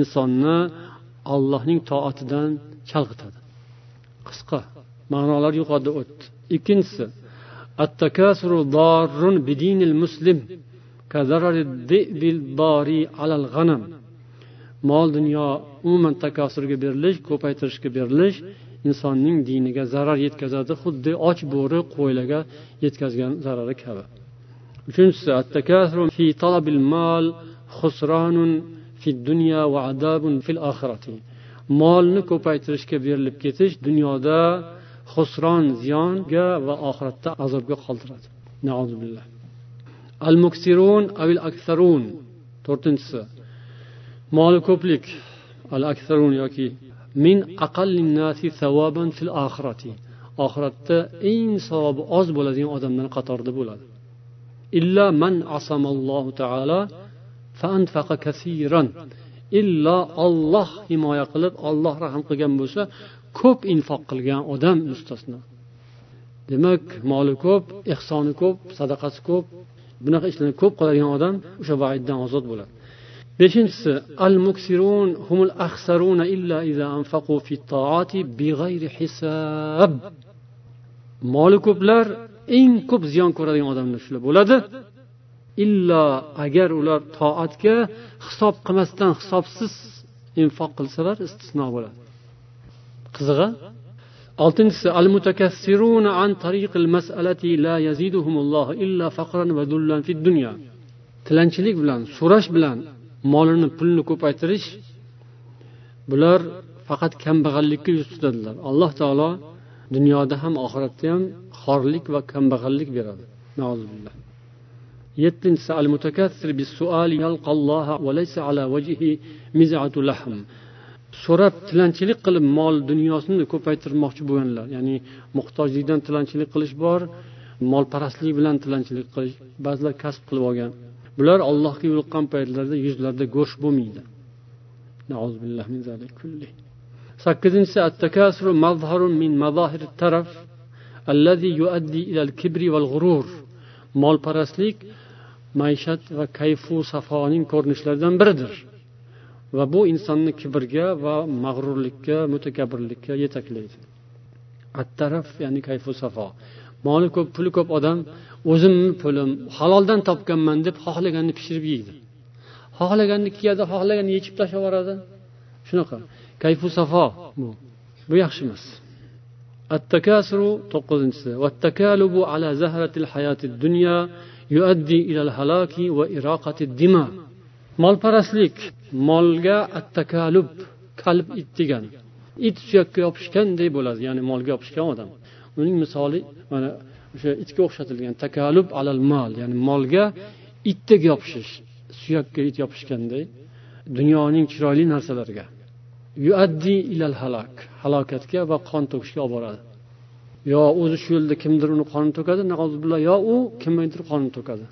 [SPEAKER 1] insonni allohning toatidan chalg'itadi. Qisqa ma'nolar yuqorida o'tdi. Ikkinchisi attakasru dorrun bidinil muslim. mol dunyo umuman takosurga berilish ko'paytirishga berilish insonning diniga zarar yetkazadi. Xuddi och bo'ri qo'ylarga yetkazgan zarari kabi. Uchinchisi molni ko'paytirishga berilib ketish dunyoda xusron ziyonga va oxiratda azobga qoldiradi. Al muksirun avil aksarun. To'rtinchisi. Moli ko'plik. Al aksarun yoki min aqallinnasi savoban fil oxirati. Oxiratda eng savobi oz bo'ladigan odamlar qatorida bo'ladi. Illa man asamallohu taala faanfaqa kasiran. Illo olloh himoya qilib olloh rahm qilgan bo'lsa ko'p infoq qilgan odam mustasno. Demak moli ko'p ehsoni ko'p sadaqasi ko'p bunaqa ishlarni ko'p qiladigan odam o'sha vaiddan ozod bo'ladi. Beshinchisi al muksirun humul ahsaruna illa iza anfaqu fi taati bighayri hisab. Moli ko'plar eng ko'p ziyon ko'radigan odamlar shular bo'ladi. Illo agar ular toatga hisob qilmasdan hisobsiz infoq qilsalar istisno bo'ladi. Qizig'i oltinchisi al mutakassiruna an tariqil mas'alati la yaziduhumulloh illa faqran va dullan fid dunya. Tilanchilik bilan so'rash bilan molini pulini ko'paytirish bular faqat kambag'allikka yuz tutadilar. Alloh taolo dunyoda ham oxiratda ham xorlik va kambag'allik beradi. Yettinchisi al mutakassir bisuali yalqalloha va laysa ala vajhi miz'atu lahm. so'rab tilanchilik qilib mol dunyosini ko'paytirmoqchi bo'lganlar. Ya'ni muhtojlikdan tilanchilik qilish bor molparastlik bilan tilanchilik qilish ba'zilar kasb qilib olgan. Bular ollohga yo'liqqan paytlarida yuzlarida go'sht bo'lmaydi. Sakkizinchisi attakasru mazharun min mazahir taraf allazi yuaddi ilal kibri val g'urur molparastlik maishat va kayfu safoning ko'rinishlaridan biridir. va bu insonni kibrga va mag'rurlikka mutakabbirlikka yetaklaydi. Attaraf ya'ni kayfu safo. Moli ko'p puli ko'p odam o'zimni pulim haloldan topganman deb xohlaganini pishirib yeydi. Xohlaganini kiyadi xohlaganini yechib tashlab yuboradi shunaqa. Kayfu safo bu. Bu yaxshi emas. Attakasru to'qqizinchisi. Vattakalubu ala zahratil hayati dunya yuaddi ilal halaki va iroqati dima. Molparastlik molga attakalub qalb it degan. It suyakka yopishganday bo'ladi ya'ni molga yopishgan odam. Uning misoli mana o'sha itga o'xshatilgan takalub alal mol ya'ni molga itdek yopishish suyakka it yopishganday dunyoning chiroyli narsalariga. Yuaddi ilal halak halokatga va qon to'kishga olib boradi. Yo o'zi shu yo'lda kimdir uni qonini to'kadi yo u kimningdir qonini to'kadi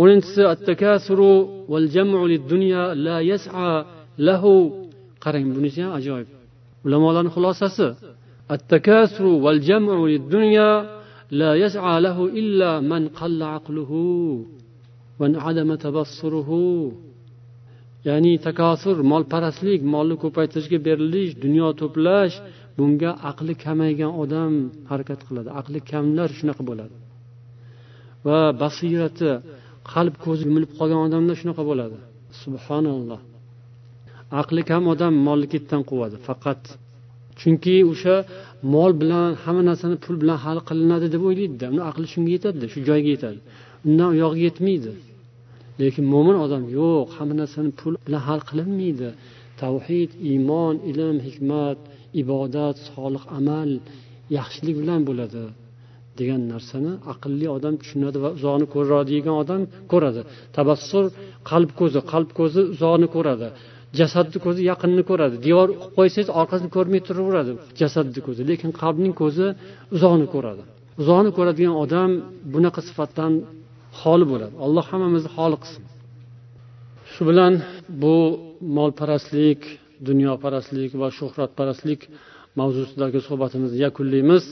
[SPEAKER 1] o'ninchisi attakasuru val jamu dunya la yas'a lahu. Qarang bunisi ham ajoyib. Ulamolarni xulosasi attakasuru val jamu dunya la yas'a lahu illa man qalla aqluhu va adama tabassuruhu ya'ni takosur molparastlik molni ko'paytirishga berilish dunyo to'plash bunga aqli kamaygan odam harakat qiladi. Aqli kamlar shunaqa bo'ladi. Va basirati qalb ko'zi yumilib qolgan odamda shunaqa bo'ladi. Subhanalloh. Aqli kam odam molni ketdan quvadi faqat. Chunki o'sha mol bilan hamma narsani pul bilan hal qilinadi deb o'ylaydida uni aqli shunga yetadida shu joyga yetadi. Undan u yog'iga yetmaydi. Lekin mo'min odam yo'q hamma narsani pul bilan hal qilinmaydi. Tavhid iymon ilm hikmat ibodat solih amal yaxshilik bilan bo'ladi. Degan narsani aqlli odam tushunadi va uzoqni ko'radigan odam ko'radi. Tabassur qalb ko'zi qalb ko'zi uzoqni ko'radi. Jasadni ko'zi yaqinni ko'radi. Devor qilib qo'ysangiz orqasini ko'rmay turaveradi jasadni ko'zi. Lekin qalbning ko'zi uzoqni ko'radi. Uzoqni ko'radigan odam bunaqa sifatdan xoli bo'ladi. Alloh hammamizni xoli qilsin. Shu bilan bu molparastlik dunyoparastlik va shuhratparastlik mavzusidagi suhbatimizni yakunlaymiz.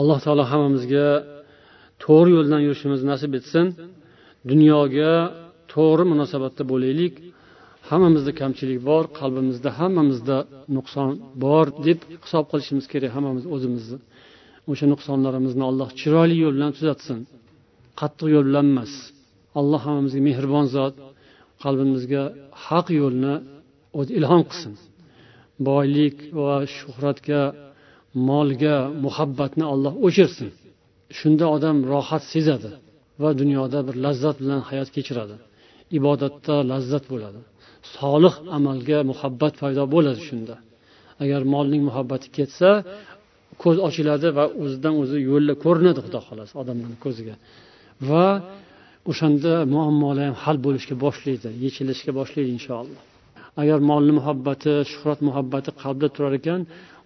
[SPEAKER 1] Alloh taolo hammamizga to'g'ri yo'ldan yurishimizni nasib etsin. Dunyoga to'g'ri munosabatda bo'laylik. Hammamizda kamchilik bor qalbimizda hammamizda nuqson bor deb hisob qilishimiz kerak hammamiz o'zimizni. O'sha nuqsonlarimizni alloh chiroyli yo'l bilan tuzatsin. Qattiq yo'l bilan emas alloh hammamizga mehribon zot qalbimizga haq yo'lni o'zi ilhom qilsin. Boylik va shuhratga molga muhabbatni olloh o'chirsin. Shunda odam rohat sezadi va dunyoda bir lazzat bilan hayot kechiradi. Ibodatda lazzat bo'ladi. Solih amalga muhabbat paydo bo'ladi shunda. Agar molning muhabbati ketsa ko'z ochiladi va o'zidan o'zi yo'llar ko'rinadi xudo xohlasa odamlarni ko'ziga. Va o'shanda muammolar ham hal bo'lishga boshlaydi yechilishga boshlaydi inshaalloh. Agar molni muhabbati shuhrat muhabbati qalbda turar ekan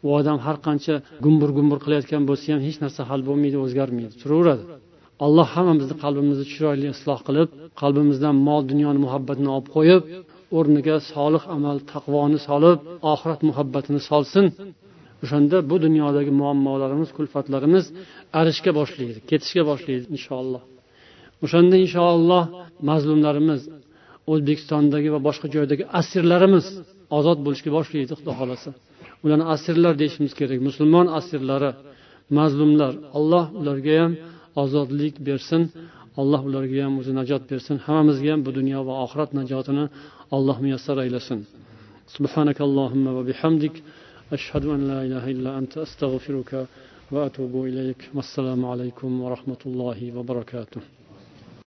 [SPEAKER 1] u odam har qancha gumbur gumbur qilayotgan bo'lsa ham hech narsa hal bo'lmaydi o'zgarmaydi. Turaveradi. Alloh hammamizni qalbimizni chiroyli isloh qilib qalbimizdan mol dunyoni muhabbatini olib qo'yib o'rniga solih amal taqvoni solib oxirat muhabbatini solsin. O'shanda bu dunyodagi muammolarimiz kulfatlarimiz arishga boshlaydi ketishga boshlaydi inshaalloh. O'shanda inshaalloh mazlumlarimiz o'zbekistondagi va boshqa joydagi asirlarimiz ozod bo'lishga boshlaydi xudo xohlasa. ularni asirlar deyishimiz kerak musulmon asirlari mazlumlar alloh ularga ham ozodlik bersin alloh ularga ham o'zi najot bersin hammamizga ham bu dunyo va oxirat najotini alloh muyassar aylasin سبحانك اللهم وبحمدك أشهد أن لا إله إلا أنت أستغفرك وأتوب إليك والسلام عليكم ورحمة الله وبركاته